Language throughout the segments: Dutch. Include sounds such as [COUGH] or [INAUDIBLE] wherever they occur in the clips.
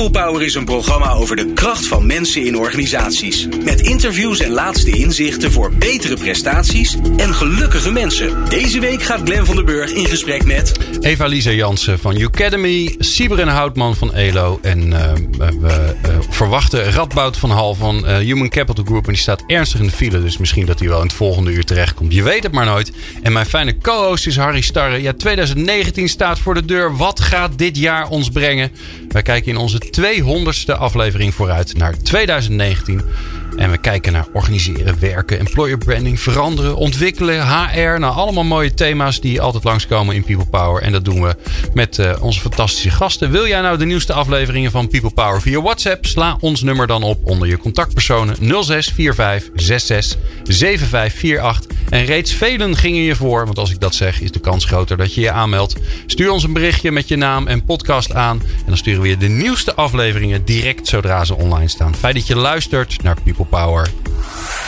People Power is een programma over de kracht van mensen in organisaties. Met interviews en laatste inzichten voor betere prestaties en gelukkige mensen. Deze week gaat Glen van der Burg in gesprek met... Eva-Lisa Jansen van Academy, Sieber en Houtman van ELO. En uh, we uh, verwachten Radboud van Hal van uh, Human Capital Group. En die staat ernstig in de file, dus misschien dat hij wel in het volgende uur terechtkomt. Je weet het maar nooit. En mijn fijne co-host is Harry Starre. Ja, 2019 staat voor de deur. Wat gaat dit jaar ons brengen? Wij kijken in onze 200ste aflevering vooruit naar 2019. En we kijken naar organiseren, werken, employer branding, veranderen, ontwikkelen, HR. Nou, allemaal mooie thema's die altijd langskomen in People Power. En dat doen we met uh, onze fantastische gasten. Wil jij nou de nieuwste afleveringen van People Power via WhatsApp? Sla ons nummer dan op onder je contactpersonen 0645 66 7548. En reeds velen gingen je voor, want als ik dat zeg, is de kans groter dat je je aanmeldt. Stuur ons een berichtje met je naam en podcast aan. En dan sturen we je de nieuwste afleveringen direct zodra ze online staan. Fijn dat je luistert naar People Power.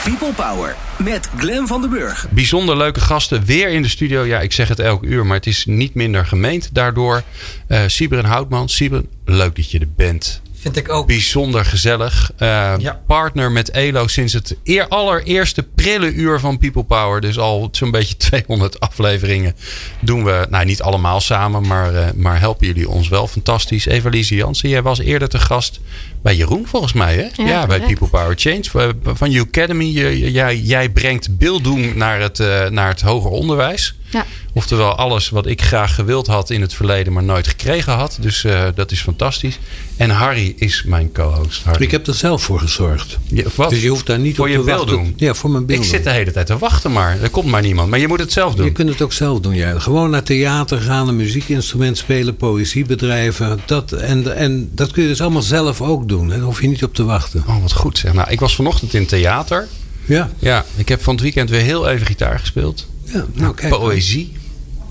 People Power met Glen van den Burg. Bijzonder leuke gasten weer in de studio. Ja, ik zeg het elke uur, maar het is niet minder gemeend daardoor. Uh, Sieber en Houtman. Sieber, leuk dat je er bent. Vind ik ook. Bijzonder gezellig. Uh, ja. Partner met ELO sinds het eer, allereerste prille uur van People Power. Dus al zo'n beetje [LAUGHS] 200 afleveringen doen we. Nou, niet allemaal samen, maar, uh, maar helpen jullie ons wel. Fantastisch. Eva-Lise Jansen, jij was eerder te gast bij Jeroen volgens mij. Hè? Ja, ja bij People Power Change. Van You Academy. Jij, jij brengt beelddoen naar het, uh, naar het hoger onderwijs. Ja. Oftewel alles wat ik graag gewild had in het verleden, maar nooit gekregen had. Dus uh, dat is fantastisch. En Harry is mijn co-host. Ik heb er zelf voor gezorgd. Ja, wat? Dus je hoeft daar niet voor op je te wachten. doen. Ja, voor mijn beeld. Ik zit de hele tijd te wachten, maar er komt maar niemand. Maar je moet het zelf doen. Je kunt het ook zelf doen, ja. Gewoon naar theater gaan, een muziekinstrument spelen, poëzie bedrijven. Dat, en, en dat kun je dus allemaal zelf ook doen. Daar hoef je niet op te wachten. Oh, wat goed zeg. Nou, ik was vanochtend in theater. Ja. Ja, ik heb van het weekend weer heel even gitaar gespeeld. Ja, nou kijk. Poëzie.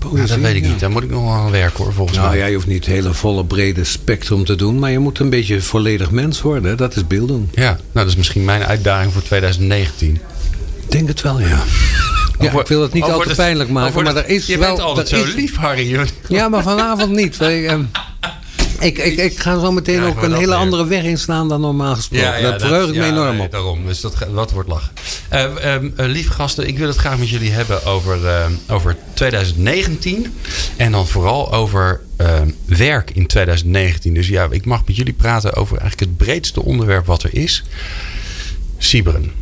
Poëzie, Nou, dat weet ik ja. niet. Daar moet ik nog wel aan werken hoor, volgens Nou, mij. ja, je hoeft niet het hele volle brede spectrum te doen. Maar je moet een beetje volledig mens worden. Dat is beelden. Ja, nou dat is misschien mijn uitdaging voor 2019. Ik denk het wel, ja. Ja, ik wil het niet al te pijnlijk maken. Maar er is je wel... bent altijd zo is- lief, Harry. Ja, maar vanavond niet. Ik, ehm, ik, ik, ik ga zo meteen Ja, ook een dat hele weer. andere weg inslaan dan normaal gesproken. Daar verheug ik me ja, enorm op. Daarom, dus dat, dat wordt lachen. Eh, eh, lieve gasten, ik wil het graag met jullie hebben over, ehm, over 2019. En dan vooral over werk in 2019. Dus ja, ik mag met jullie praten over eigenlijk het breedste onderwerp wat er is. Siberen.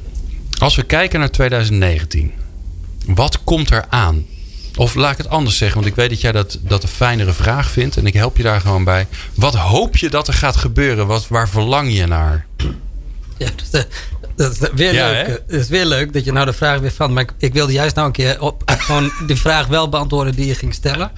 Als we kijken naar 2019. Wat komt er aan? Of laat ik het anders zeggen, want ik weet dat jij dat, dat een fijnere vraag vindt. En ik help je daar gewoon bij. Wat hoop je dat er gaat gebeuren? Wat, waar verlang je naar? Ja, dat, is, dat is weer Ja, leuk. hè? Het is weer leuk dat je nou de vraag weer van. Maar ik, ik wilde juist nou een keer op, gewoon de vraag wel beantwoorden die je ging stellen.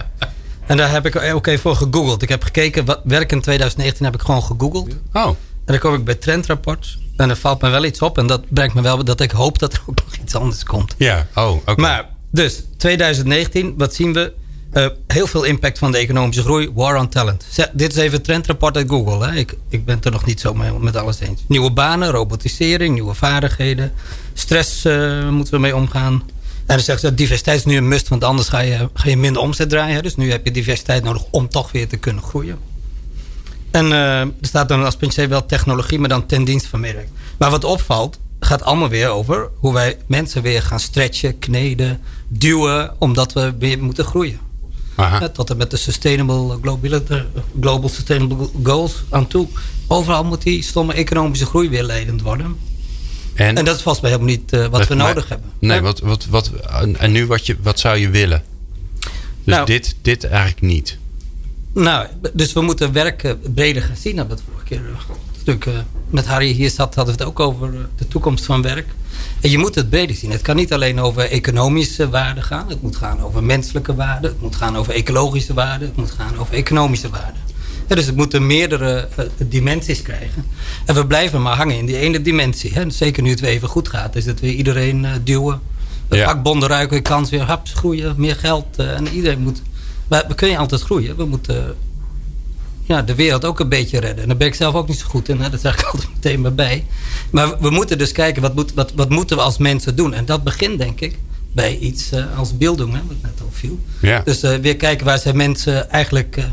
En daar heb ik ook even voor gegoogeld. Ik heb gekeken, wat werk in 2019 heb ik gewoon gegoogeld. Oh, En dan kom ik bij Trendrapport. En er valt me wel iets op. En dat brengt me wel dat ik hoop dat er ook nog iets anders komt. ja. Oh, oké. Maar, dus 2019, wat zien we? Eh, heel veel impact van de economische groei. War on talent. Dit is even het trendrapport uit Google. Hè. Ik, ik ben het er nog niet zo mee, met alles eens. Nieuwe banen, robotisering, nieuwe vaardigheden. Stress eh, moeten we mee omgaan. En dan zeggen ze, diversiteit is nu een must, want anders ga je, ga je minder omzet draaien. hè. Dus nu heb je diversiteit nodig om toch weer te kunnen groeien. En eh, er staat dan als puntje wel technologie, maar dan ten dienste van medewerkers. Maar wat opvalt, gaat allemaal weer over hoe wij mensen weer gaan stretchen, kneden, duwen, omdat we weer moeten groeien. Ja, tot en met de Sustainable Global, Global Sustainable Goals aan toe. Overal moet die stomme economische groei weer leidend worden. En, En dat is vast mij helemaal niet eh, wat we nodig hebben. Nee, Ja. wat, wat, wat, en nu wat, je, wat zou je willen? Dus Nou. dit, dit eigenlijk niet. Nou, dus we moeten werk eh, breder gaan zien. We het vorige keer stuk eh, met Harry hier zat, hadden we het ook over eh, de toekomst van werk. En je moet het breder zien. Het kan niet alleen over economische waarden gaan. Het moet gaan over menselijke waarden. Het moet gaan over ecologische waarden. Het moet gaan over economische waarden. Ja, dus het moet er meerdere eh, dimensies krijgen. En we blijven maar hangen in die ene dimensie. Hè. Zeker nu het weer even goed gaat. Is het weer iedereen duwen. De Ja. vakbonden ruiken kans weer. Haps, groeien, meer geld. en iedereen moet... Maar we kunnen altijd groeien. We moeten ja, de wereld ook een beetje redden. En daar ben ik zelf ook niet zo goed in. Hè? Dat zeg ik [LAUGHS] altijd meteen maar bij. Maar we moeten dus kijken, wat, moet, wat, wat moeten we als mensen doen? En dat begint denk ik bij iets eh, als beelddoen, hè, wat net al viel. Ja. Dus eh, weer kijken waar zijn mensen eigenlijk, eh,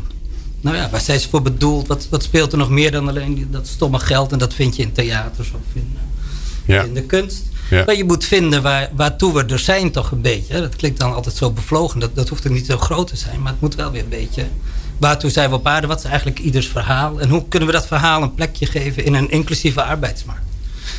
nou ja, waar zijn ze voor bedoeld? Wat, wat speelt er nog meer dan alleen die, dat stomme geld? En dat vind je in theaters of in, Ja. in de kunst. Ja. Maar je moet vinden waar, waartoe we er zijn toch een beetje. Hè? Dat klinkt dan altijd zo bevlogen. Dat, dat hoeft ook niet zo groot te zijn. Maar het moet wel weer een beetje... Waartoe zijn we op aarde? Wat is eigenlijk ieders verhaal? En hoe kunnen we dat verhaal een plekje geven in een inclusieve arbeidsmarkt?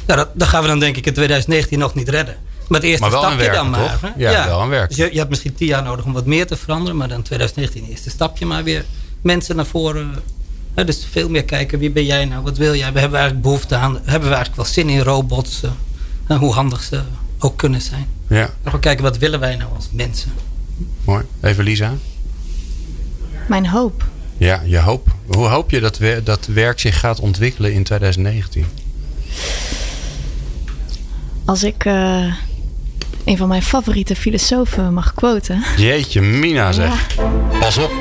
Nou, dat, dat gaan we dan denk ik in 2019 nog niet redden. Maar het eerste Maar stapje dan maar. toch? hè? Ja, wel aan werken. Dus je, je hebt misschien tien jaar nodig om wat meer te veranderen. Maar dan 2019 eerste stapje maar weer mensen naar voren. hè, dus veel meer kijken. Wie ben jij nou? Wat wil jij? We hebben eigenlijk behoefte aan. Hebben we eigenlijk wel zin in robots? eh, en hoe handig ze ook kunnen zijn. Ja, we kijken wat willen wij nou als mensen. mooi. Even Lisa. Mijn hoop. Ja, je hoop. Hoe hoop je dat, we, dat werk zich gaat ontwikkelen in 2019? Als ik eh, een van mijn favoriete filosofen mag quoten. Jeetje, Mina zeg. Ja. Pas op.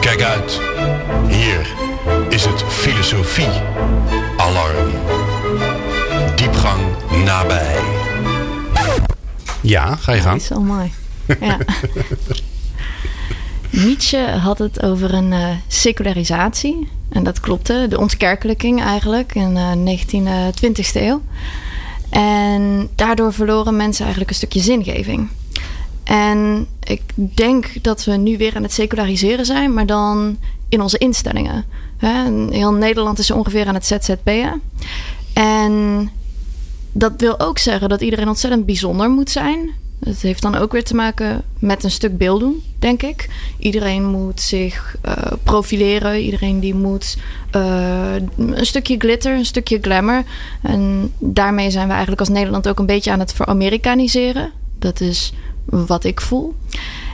Kijk uit. Hier is het filosofie. Alarm. Diepgang nabij. Ja, ga je Dat gang. is wel mooi. Ja. [LAUGHS] Nietzsche had het over een eh, secularisatie. En dat klopte. De ontkerkelijking eigenlijk in de 19e, 20e eeuw. En daardoor verloren mensen eigenlijk een stukje zingeving. En ik denk dat we nu weer aan het seculariseren zijn, maar dan in onze instellingen. Heel Nederland is ongeveer aan het ZZP'en. En dat wil ook zeggen dat iedereen ontzettend bijzonder moet zijn. Het heeft dan ook weer te maken met een stuk beelddoen, denk ik. Iedereen moet zich eh, profileren. Iedereen die moet eh, een stukje glitter, een stukje glamour. En daarmee zijn we eigenlijk als Nederland ook een beetje aan het veramerikaniseren. Dat is wat ik voel.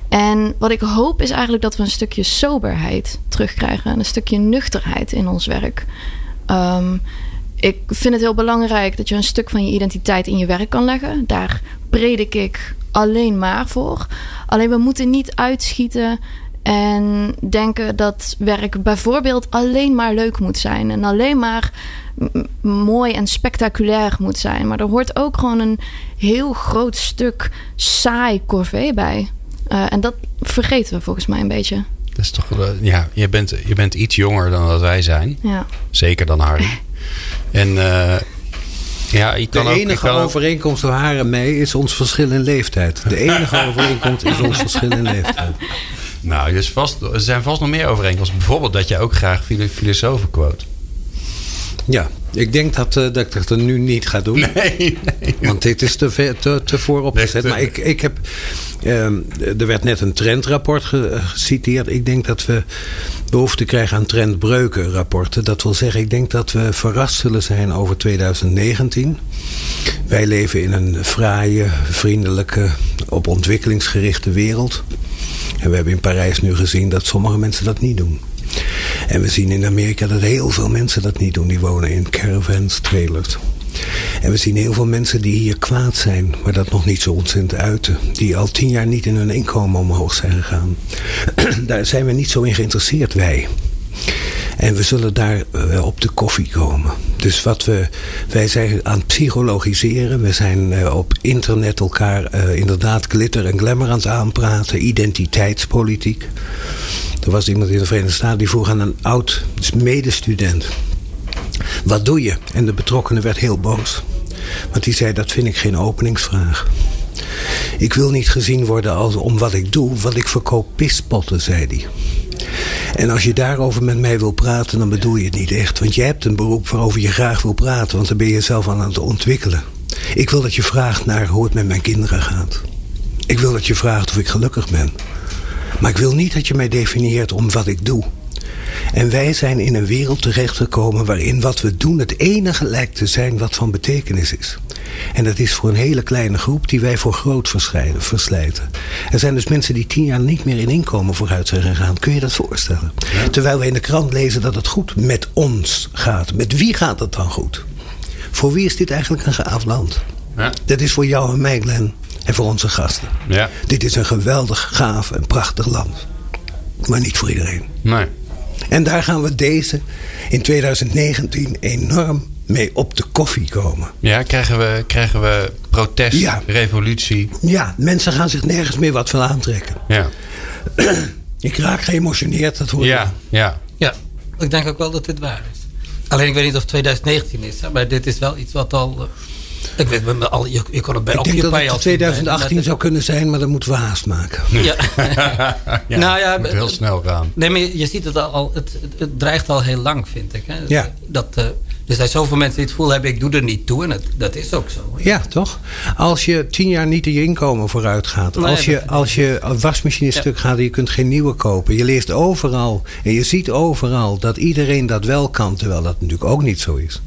En wat ik hoop is eigenlijk dat we een stukje soberheid terugkrijgen. En een stukje nuchterheid in ons werk. Ehm, ik vind het heel belangrijk dat je een stuk van je identiteit in je werk kan leggen. Daar predik ik alleen maar voor. Alleen we moeten niet uitschieten en denken dat werk bijvoorbeeld alleen maar leuk moet zijn. En alleen maar mooi en spectaculair moet zijn. Maar er hoort ook gewoon een heel groot stuk saai corvée bij. Eh, en dat vergeten we volgens mij een beetje. Dat is toch, ja, je bent, je bent iets jonger dan dat wij zijn. Ja. Zeker dan Harry. [LAUGHS] En eh, ja, je kan De ook... enige kan overeenkomst tussen haar en mij is ons verschil in leeftijd. De enige [LAUGHS] overeenkomst is ons verschil in leeftijd. Nou, er, vast, er zijn vast nog meer overeenkomsten. Bijvoorbeeld dat jij ook graag filo- filosofen quote. Ja, ik denk dat, eh, dat ik dat nu niet ga doen. Nee, nee. Want dit is te, te, te vooropgezet. Maar ik, ik heb. ehm, er werd net een trendrapport ge- eh, geciteerd. Ik denk dat we behoefte krijgen aan trendbreukenrapporten. Dat wil zeggen, ik denk dat we verrast zullen zijn over 2019. Wij leven in een fraaie, vriendelijke, op ontwikkelingsgerichte wereld. En we hebben in Parijs nu gezien dat sommige mensen dat niet doen. En we zien in Amerika dat heel veel mensen dat niet doen. Die wonen in caravans, trailers. En we zien heel veel mensen die hier kwaad zijn, maar dat nog niet zo ontzettend uiten. Die al tien jaar niet in hun inkomen omhoog zijn gegaan. [CLEARS THROAT] daar zijn we niet zo in geïnteresseerd, wij. En we zullen daar eh, op de koffie komen. Dus wat we, wij zijn aan het psychologiseren. We zijn eh, op internet elkaar eh, inderdaad glitter en glamour aan het aanpraten. Identiteitspolitiek. Er was iemand in de Verenigde Staten die vroeg aan een oud medestudent. Wat doe je? En de betrokkenen werd heel boos. Want die zei, dat vind ik geen openingsvraag. Ik wil niet gezien worden als om wat ik doe, want ik verkoop pispotten, zei hij. En als je daarover met mij wil praten, dan bedoel je het niet echt. Want je hebt een beroep waarover je graag wil praten, want dan ben je zelf aan het ontwikkelen. Ik wil dat je vraagt naar hoe het met mijn kinderen gaat. Ik wil dat je vraagt of ik gelukkig ben. Maar ik wil niet dat je mij definieert om wat ik doe. En wij zijn in een wereld terechtgekomen waarin wat we doen het enige lijkt te zijn wat van betekenis is. En dat is voor een hele kleine groep die wij voor groot verscheiden- verslijten. Er zijn dus mensen die tien jaar niet meer in inkomen vooruit zijn gegaan. Kun je dat voorstellen? Terwijl we in de krant lezen dat het goed met ons gaat. Met wie gaat het dan goed? Voor wie is dit eigenlijk een gaaf land? Ja. Dat is voor jou en mij, Glenn. En voor onze gasten. Ja. Dit is een geweldig, gaaf en prachtig land. Maar niet voor iedereen. Nee. En daar gaan we deze in 2019 enorm mee op de koffie komen. Ja, krijgen we, krijgen we protest, Ja. revolutie? Ja, mensen gaan zich nergens meer wat van aantrekken. Ja. [CLEARS THROAT] Ik raak geëmotioneerd, dat hoor je. Ja, ja. Ja, ik denk ook wel dat dit waar is. Alleen ik weet niet of het 2019 is, hè, maar dit is wel iets wat al. Ik weet, we- al, je, je kon het bij Ik denk dat het al zien, 2018 bij- zou kunnen zijn, maar dan moeten we haast maken. Ja. [LAUGHS] ja Nou ja, het moet heel snel gaan. Nee, maar je, je ziet het al, het, het, het dreigt al heel lang, vind ik. Hè? Ja. Dat, eh, er zijn zoveel mensen die het gevoel hebben, ik doe er niet toe. En dat, dat is ook zo. hè. Ja, toch? Als je tien jaar niet in je inkomen vooruit gaat. Nee, als, je, als je een wasmachine stuk gaat en je kunt geen nieuwe kopen. Je leest overal en je ziet overal dat iedereen dat wel kan. Terwijl dat natuurlijk ook niet zo is.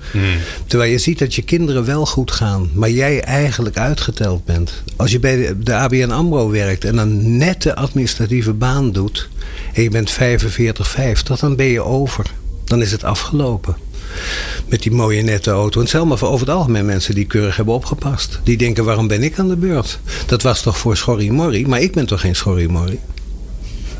Terwijl je ziet dat je kinderen wel goed gaan. Maar jij eigenlijk uitgeteld bent. Als je bij de, de ABN AMRO werkt en een nette administratieve baan doet. En je bent 45, 50. Dan ben je over. Dan is het afgelopen. Met die mooie nette auto. En zelfs voor over het algemeen mensen die keurig hebben opgepast. Die denken, waarom ben ik aan de beurt? Dat was toch voor Schorrimorri? Maar ik ben toch geen Schorrimorri?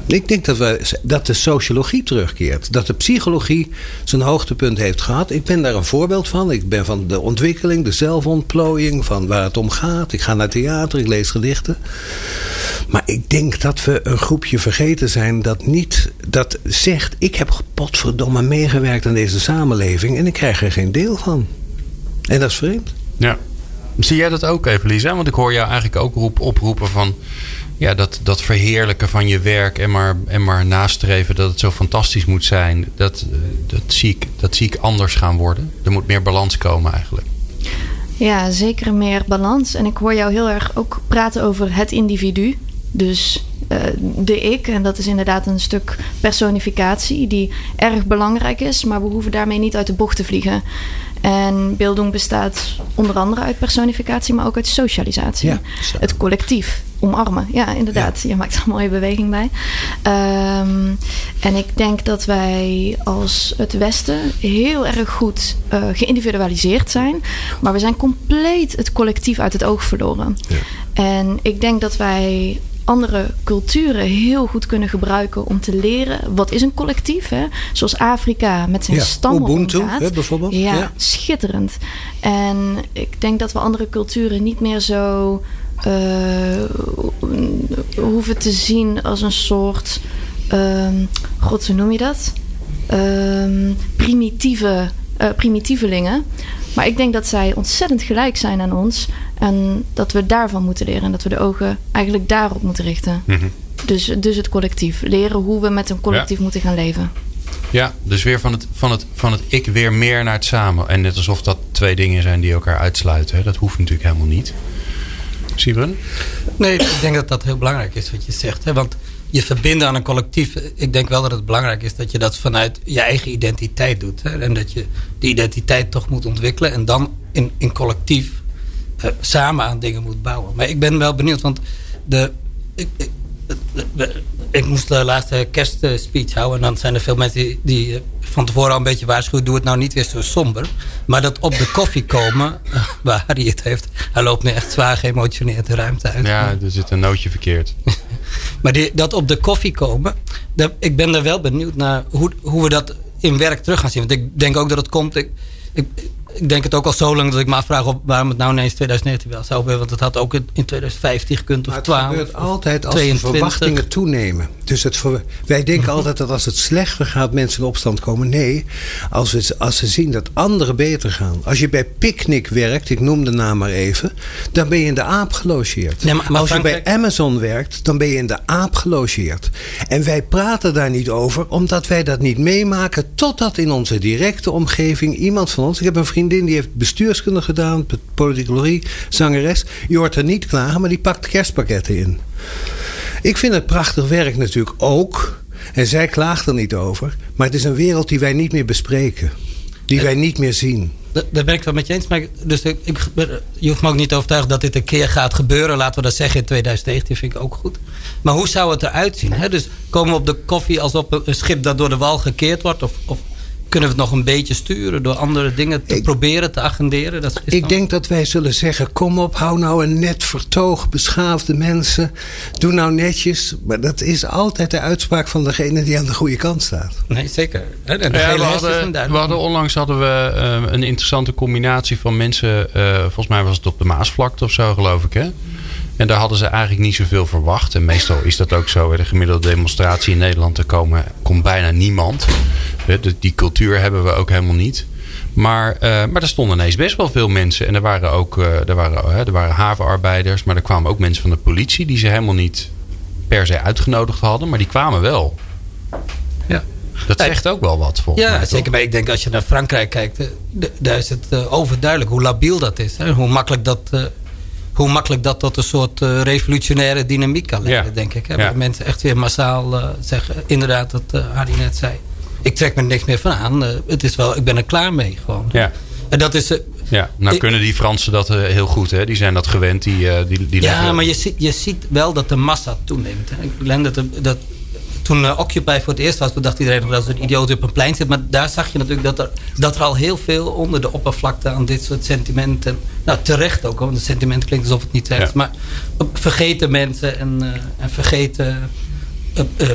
Ik denk dat, we, dat de sociologie terugkeert. Dat de psychologie zijn hoogtepunt heeft gehad. Ik ben daar een voorbeeld van. Ik ben van de ontwikkeling, de zelfontplooiing, van waar het om gaat. Ik ga naar theater, ik lees gedichten. Maar ik denk dat we een groepje vergeten zijn dat niet dat zegt: ik heb potverdomme meegewerkt aan deze samenleving en ik krijg er geen deel van. En dat is vreemd. Ja. Zie jij dat ook, Evelisa? Want ik hoor jou eigenlijk ook roep, oproepen van... Ja, dat, dat verheerlijken van je werk en maar, en maar nastreven dat het zo fantastisch moet zijn. Dat, dat, zie ik, dat zie ik anders gaan worden. Er moet meer balans komen eigenlijk. Ja, zeker meer balans. En ik hoor jou heel erg ook praten over het individu. Dus eh, de ik. En dat is inderdaad een stuk personificatie die erg belangrijk is. Maar we hoeven daarmee niet uit de bocht te vliegen. En beelddoen bestaat onder andere uit personificatie, maar ook uit socialisatie. Ja, het collectief omarmen. Ja, inderdaad. Je maakt er een mooie beweging bij. Ehm, en ik denk dat wij als het Westen heel erg goed eh, geïndividualiseerd zijn. Maar we zijn compleet het collectief uit het oog verloren. En ik denk dat wij andere culturen heel goed kunnen gebruiken om te leren wat is een collectief. Hè? Zoals Afrika met zijn Ja, stammen Ubuntu, omgaat. hè, bijvoorbeeld. Ja, Ja. schitterend. En ik denk dat we andere culturen niet meer zo eh, hoeven te zien als een soort. ehm, God, hoe noem je dat? Ehm, primitieve, eh, primitievelingen. Maar ik denk dat zij ontzettend gelijk zijn aan ons. En dat we daarvan moeten leren. En dat we de ogen eigenlijk daarop moeten richten. Dus, dus het collectief. Leren hoe we met een collectief moeten gaan leven. Ja, dus weer van het, van, het, van het ik weer meer naar het samen. En net alsof dat twee dingen zijn die elkaar uitsluiten. Hè? Dat hoeft natuurlijk helemaal niet. Sibren? Nee, ik denk dat dat heel belangrijk is wat je zegt. Hè? Want je verbinden aan een collectief. Ik denk wel dat het belangrijk is dat je dat vanuit je eigen identiteit doet. Hè? En dat je die identiteit toch moet ontwikkelen. En dan in, in collectief samen aan dingen moet bouwen. Maar ik ben wel benieuwd, want de, ik, ik, de- ik moest de laatste kerstspeech houden. En dan zijn er veel mensen die, die eh, van tevoren al een beetje waarschuwen. Doe het nou niet weer zo somber. Maar dat op de koffie komen, [LAUGHS] eh, waar Harry het heeft. Hij loopt nu echt zwaar geëmotioneerd de ruimte uit. Ja, er zit een nootje verkeerd. [LAUGHS] Maar die, dat op de koffie komen, dat, ik ben er wel benieuwd naar hoe, hoe we dat in werk terug gaan zien. Want ik denk ook dat het komt. Ik, ik, ik denk het ook al zo lang dat ik me afvraag of waarom het nou ineens 2019 wel zou hebben. Want het had ook in in 2015 gekund of Maar het 12. gebeurt altijd als 22. de verwachtingen toenemen. Dus het wij denken [LAUGHS] altijd dat als het slechter gaat, mensen in opstand komen. Nee, als, als ze zien dat anderen beter gaan. Als je bij Picnic werkt, ik noem de naam maar even, dan ben je in de aap gelogeerd. Nee, maar- maar als je bij Amazon werkt, dan ben je in de aap gelogeerd. En wij praten daar niet over, omdat wij dat niet meemaken, totdat in onze directe omgeving iemand van ons. Ik heb een vriendin die heeft bestuurskunde gedaan, politicologie, zangeres. Je hoort er niet klagen, maar die pakt kerstpakketten in. Ik vind het prachtig werk natuurlijk ook. En zij klaagt er niet over. Maar het is een wereld die wij niet meer bespreken. Die wij niet meer zien. Da- Daar ben ik wel met je eens. Maar dus ik, ik, je hoeft me ook niet te overtuigen dat dit een keer gaat gebeuren. Laten we dat zeggen in 2019. Vind ik ook goed. Maar hoe zou het eruit zien? Hè? Dus komen we op de koffie als op een, een schip dat door de wal gekeerd wordt? Of, of kunnen we het nog een beetje sturen door andere dingen te proberen te agenderen? Dat ik dan... denk dat wij zullen zeggen: kom op, hou nou een net vertoog, beschaafde mensen. Doe nou netjes. Maar dat is altijd de uitspraak van degene die aan de goede kant staat. Nee, zeker. En de ja, we, hadden, we hadden onlangs hadden we uh, een interessante combinatie van mensen. Uh, volgens mij was het op de Maasvlakte of zo, geloof ik. Hè? En daar hadden ze eigenlijk niet zoveel verwacht. En meestal is dat ook zo. De gemiddelde demonstratie in Nederland, er komen, komt bijna niemand. Die cultuur hebben we ook helemaal niet. Maar, uh, maar er stonden ineens best wel veel mensen. En er waren ook uh, er waren, uh, er waren havenarbeiders. Maar er kwamen ook mensen van de politie. Die ze helemaal niet per se uitgenodigd hadden. Maar die kwamen wel. Ja. Dat zegt ook wel wat volgens ja, mij. Ja, zeker. Maar ik denk als je naar Frankrijk kijkt. Daar is het overduidelijk hoe labiel dat is. Hè? Hoe makkelijk dat hoe makkelijk dat tot een soort uh, revolutionaire dynamiek kan leiden, denk ik. Hè? Ja. mensen echt weer massaal uh, zeggen, inderdaad, wat uh, Harry net zei. Ik trek me er niks meer van aan. het is wel, ik ben er klaar mee gewoon. Ja. En dat is... ja, nou kunnen die Fransen dat heel goed, hè? Die zijn dat gewend. Die, die, die ja, maar je ziet, je ziet wel dat de massa toeneemt. Hè? Ik dat, dat toen uh, Occupy voor het eerst was, toen dacht iedereen nog dat er een idioot op een plein zit. Maar daar zag je natuurlijk dat er, dat er al heel veel onder de oppervlakte aan dit soort sentimenten. Nou, terecht ook, want het sentiment klinkt alsof het niet terecht is. Maar vergeten mensen en, uh, en vergeten. Uh,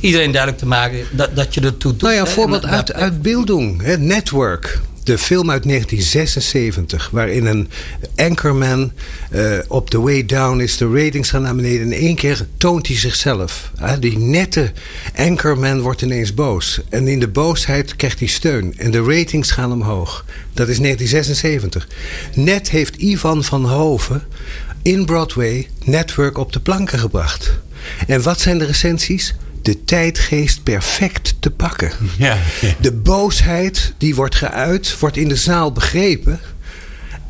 iedereen duidelijk te maken dat, dat je ertoe doet. Nou ja, voorbeeld uit, uit hè, network de film uit 1976, waarin een anchorman uh, op the way down is, de ratings gaan naar beneden. In één keer toont hij zichzelf. Die nette anchorman wordt ineens boos. En in de boosheid krijgt hij steun. En de ratings gaan omhoog. Dat is 1976. Net heeft Ivan van Hoven in Broadway Network op de planken gebracht. En wat zijn de recensies? De tijdgeest perfect te pakken. Ja, De boosheid die wordt geuit, wordt in de zaal begrepen.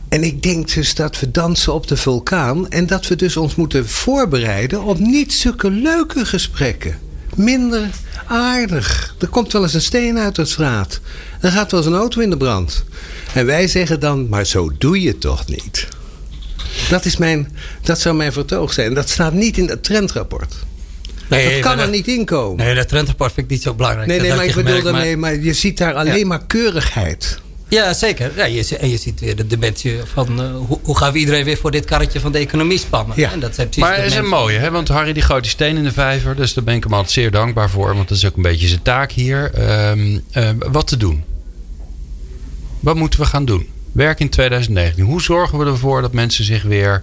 En ik denk dus dat we dansen op de vulkaan. En dat we dus ons moeten voorbereiden op niet zulke leuke gesprekken. Minder aardig. Er komt wel eens een steen uit de straat. Dan gaat wel eens een auto in de brand. En wij zeggen dan, maar zo doe je toch niet. Dat, is mijn, dat zou mijn vertoog zijn. Dat staat niet in het trendrapport. Nee, dat kan er niet in komen. Nee, dat trendrapport vind ik niet zo belangrijk. Nee, nee maar ik bedoel daarmee, maar... je ziet daar alleen maar keurigheid. Ja, zeker. Ja, je, en je ziet weer de dimensie van uh, hoe, hoe, gaan we iedereen weer voor dit karretje van de economie spannen. Ja. En dat zijn maar het is een mooie, hè? want Harry die gooit die steen in de vijver. Dus daar ben ik hem altijd zeer dankbaar voor. Want dat is ook een beetje zijn taak hier. Um, uh, wat te doen? Wat moeten we gaan doen? Werk in 2019. Hoe zorgen we ervoor dat mensen zich weer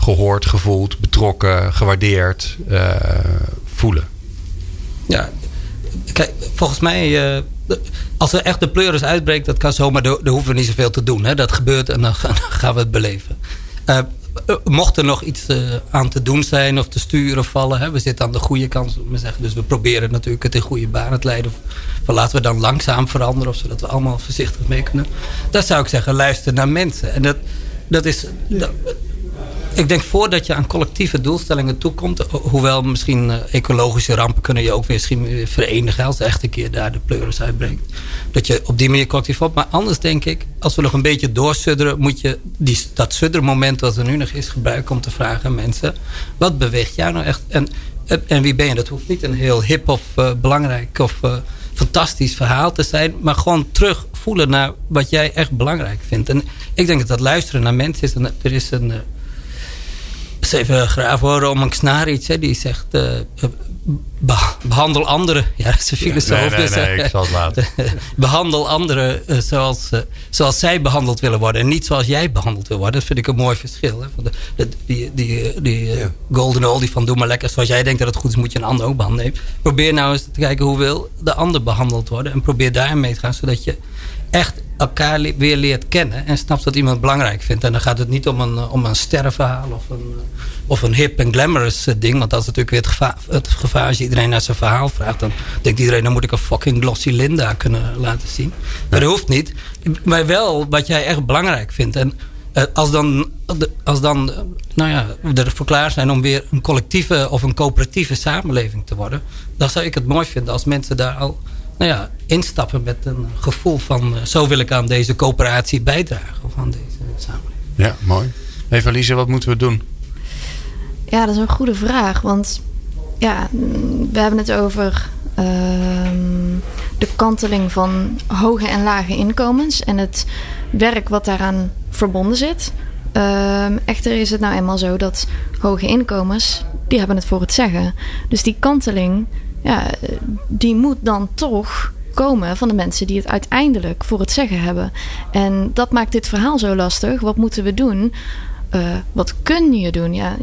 gehoord, gevoeld, betrokken, gewaardeerd uh, voelen. Ja, kijk, volgens mij, uh, als er echt de pleuris uitbreekt, dat kan zomaar, daar hoeven we niet zoveel te doen. Hè? Dat gebeurt en dan [LAUGHS] gaan we het beleven. Uh, mocht er nog iets aan te doen zijn of te sturen vallen. Hè? We zitten aan de goede kant. We zeggen. Dus we proberen natuurlijk het in goede banen te leiden. Van laten we dan langzaam veranderen. Of zodat we allemaal voorzichtig mee kunnen. Dat zou ik zeggen. Luister naar mensen. En dat, dat is... ik denk voordat je aan collectieve doelstellingen toekomt... hoewel misschien eh, ecologische rampen kunnen je ook weer verenigen... als echt een keer daar de pleuris uitbrengt. Dat je op die manier collectief op... Maar anders denk ik, als we nog een beetje doorsudderen... moet je die, dat suddermoment wat er nu nog is gebruiken... om te vragen aan mensen... wat beweegt jou nou echt? En, en wie ben je? Dat hoeft niet een heel hip of uh, belangrijk of fantastisch verhaal te zijn... maar gewoon terug voelen naar wat jij echt belangrijk vindt. En ik denk dat dat luisteren naar mensen is... Er is een eens even graaf horen om een. Hè, die zegt, uh, behandel anderen. Ja, dat is een filosoof. nee, nee, dus, nee, ik zal het laten. [LAUGHS] behandel anderen uh, zoals, uh, zoals zij behandeld willen worden. En niet zoals jij behandeld wil worden. Dat vind ik een mooi verschil. Hè. Van de, de, die die, die ja. golden oldie van doe maar lekker. Zoals jij denkt dat het goed is, moet je een ander ook behandelen. Probeer nou eens te kijken hoe wil de ander behandeld worden. En probeer daarmee te gaan. Zodat je echt elkaar weer leert kennen en snapt wat iemand belangrijk vindt. En dan gaat het niet om een, om een sterrenverhaal of een, of een hip en glamorous eh, ding. Want dat is natuurlijk weer het gevaar, het gevaar als je iedereen naar zijn verhaal vraagt. Dan denkt iedereen, dan moet ik een fucking glossy Linda kunnen laten zien. Maar dat hoeft niet. Maar wel wat jij echt belangrijk vindt. En eh, als dan, als dan nou ja, we ervoor klaar zijn om weer een collectieve of een coöperatieve samenleving te worden. Dan zou ik het mooi vinden als mensen daar al nou ja, instappen met een gevoel van... Uh, zo wil ik aan deze coöperatie bijdragen. Of aan deze samenleving. Ja, mooi. Eva Lise, wat moeten we doen? Ja, dat is een goede vraag. Want ja, we hebben het over... Uh, de kanteling van hoge en lage inkomens en het werk wat daaraan verbonden zit. Ehm, echter is het nou eenmaal zo dat hoge inkomens, die hebben het voor het zeggen. Dus die kanteling, ja, die moet dan toch komen van de mensen die het uiteindelijk voor het zeggen hebben. En dat maakt dit verhaal zo lastig. Wat moeten we doen? Uh, wat kun je doen? Ja,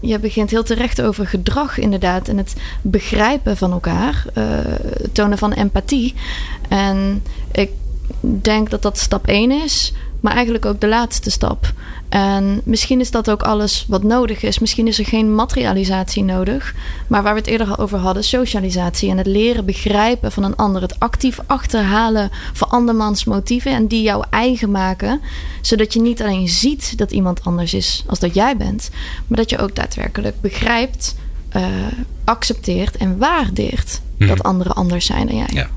je, begint heel terecht over gedrag, inderdaad. En het begrijpen van elkaar. Het tonen van empathie. En ik denk dat dat stap 1 is maar eigenlijk ook de laatste stap. En misschien is dat ook alles wat nodig is. Misschien is er geen materialisatie nodig, maar waar we het eerder al over hadden, socialisatie en het leren begrijpen van een ander, het actief achterhalen van andermans motieven en die jouw eigen maken, zodat je niet alleen ziet dat iemand anders is als dat jij bent, maar dat je ook daadwerkelijk begrijpt, uh, accepteert en waardeert mhm. dat anderen anders zijn dan jij. Ja.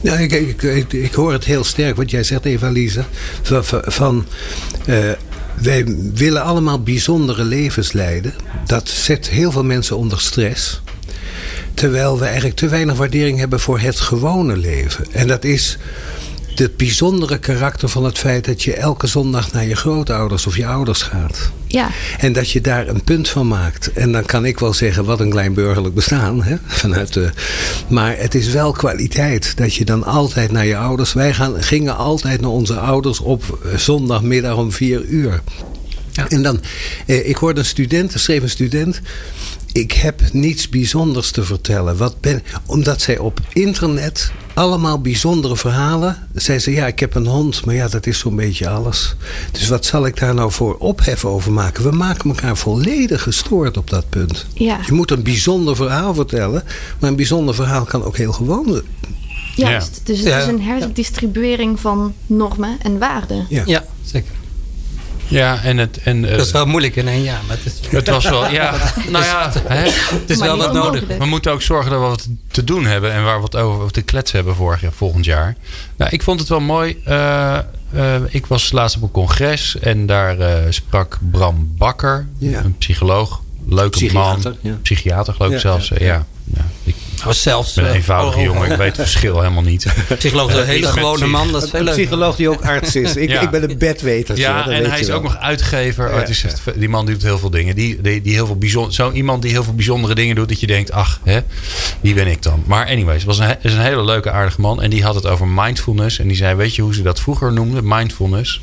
Nou, ik, ik, ik, hoor het heel sterk wat jij zegt, Evalise. Van, van uh, wij willen allemaal bijzondere levens leiden. Dat zet heel veel mensen onder stress. Terwijl we eigenlijk te weinig waardering hebben voor het gewone leven. En dat is het bijzondere karakter van het feit dat je elke zondag naar je grootouders of je ouders gaat. Ja. En dat je daar een punt van maakt. En dan kan ik wel zeggen, wat een klein burgerlijk bestaan. Hè? Vanuit de, maar het is wel kwaliteit dat je dan altijd naar je ouders. Wij gaan, gingen altijd naar onze ouders op zondagmiddag om vier uur. Ja. En dan, eh, ik hoorde een student, er schreef een student ik heb niets bijzonders te vertellen. Wat ben, omdat zij op internet allemaal bijzondere verhalen. Zei ze, ja, ik heb een hond, maar ja, dat is zo'n beetje alles. Dus wat zal ik daar nou voor ophef over maken? We maken elkaar volledig gestoord op dat punt. Ja. Je moet een bijzonder verhaal vertellen, maar een bijzonder verhaal kan ook heel gewoon Juist, dus het is een herdistribuering van normen en waarden. Ja, ja zeker. Ja, en het. En, uh, dat is wel moeilijk in één jaar. Maar het, is... het was wel, ja. [LAUGHS] nou ja, hè? het is wel wat nodig. We moeten ook zorgen dat we wat te doen hebben en waar we wat over te kletsen hebben vorig, volgend jaar. Nou, ik vond het wel mooi. Uh, uh, ik was laatst op een congres en daar sprak Bram Bakker, ja. een psycholoog. Leuke psychiater, man. Ja. Psychiater, geloof ik zelfs. ja. Ja. Ik was zelfs, een eenvoudige oh, jongen, ik weet het verschil helemaal niet. [LAUGHS] Psycholoog is een hele gewone man, dat is veel Een psycholoog die ook arts is. Ik, ik ben een bedweter. Ja, en hij is ook nog uitgever. Oh, is die man doet heel veel dingen. Die, die, die heel veel bijzonder, zo iemand die heel veel bijzondere dingen doet, dat je denkt, ach, hè, die ben ik dan. Maar anyways, was een, is een hele leuke, aardige man. En die had het over mindfulness. En die zei, weet je hoe ze dat vroeger noemden? Mindfulness.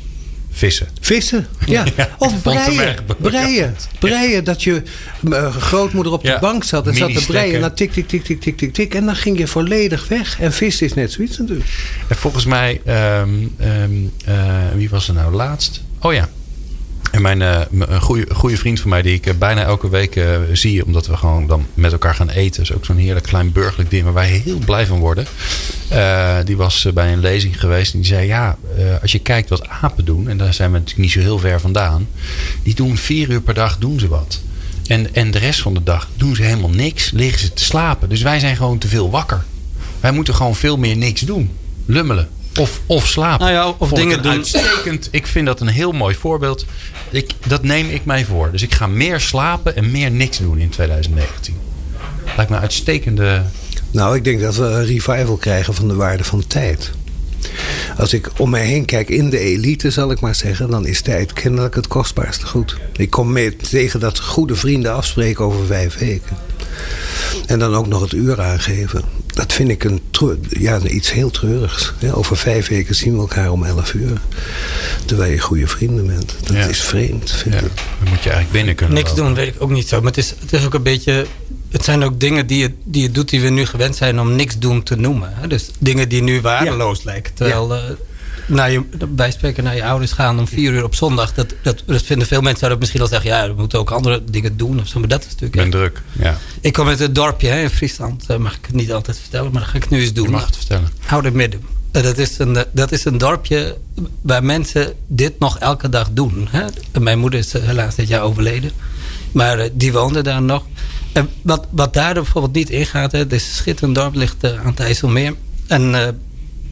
Vissen. Vissen, [LAUGHS] ja. Of breien. Breien. Breien. Dat je uh, grootmoeder op de bank zat en zat te breien. En tik, tik, tik, tik, tik, tik, tik. En dan ging je volledig weg. En vissen is net zoiets natuurlijk. En volgens mij, um, um, uh, wie was er nou laatst? Oh ja, en mijn uh, een goede, goede vriend van mij, die ik bijna elke week uh, zie, omdat we gewoon dan met elkaar gaan eten. is ook zo'n heerlijk klein burgerlijk ding waar wij heel blij van worden. Die was bij een lezing geweest en die zei: Ja, als je kijkt wat apen doen, en daar zijn we natuurlijk niet zo heel ver vandaan, die doen vier uur per dag doen ze wat. En, en de rest van de dag doen ze helemaal niks, liggen ze te slapen. Dus wij zijn gewoon te veel wakker. Wij moeten gewoon veel meer niks doen. Lummelen. Of, of slapen. Nou ja, of dingen doen. Uitstekend. Ik vind dat een heel mooi voorbeeld. Ik, dat neem ik mij voor. Dus ik ga meer slapen en meer niks doen in 2019. Lijkt me uitstekende. Nou, ik denk dat we een revival krijgen van de waarde van tijd. Als ik om mij heen kijk in de elite, zal ik maar zeggen, dan is tijd kennelijk het kostbaarste goed. Ik kom mee tegen dat goede vrienden afspreken over vijf weken. En dan ook nog het uur aangeven. Dat vind ik een ja, iets heel treurigs. over vijf weken zien we elkaar om elf uur. Terwijl je goede vrienden bent. Dat is vreemd, vind ja. ik. Dan moet je eigenlijk binnen kunnen Niks doen weet ik ook niet zo. Maar het is, het is ook een beetje... Het zijn ook dingen die je, die je doet die we nu gewend zijn om niks doen te noemen. Dus dingen die nu waardeloos lijken. Terwijl... Uh, naar je, bij spreken naar je ouders gaan om vier uur op zondag. Dat, dat, dat vinden veel mensen zouden misschien al zeggen... ja, we moeten ook andere dingen doen of zo. Maar dat is natuurlijk... ben druk, ja. Ik kom uit het dorpje hè, in Friesland. Uh, mag ik het niet altijd vertellen, maar dat ga ik nu eens doen. Je mag het vertellen. Oude Midden. Uh, dat, is een, dat is een dorpje waar mensen dit nog elke dag doen. Hè? Mijn moeder is helaas dit jaar overleden. Maar uh, die woonde daar nog. En wat, wat daar bijvoorbeeld niet ingaat... Hè, het is een schitterend dorp, ligt aan het IJsselmeer. En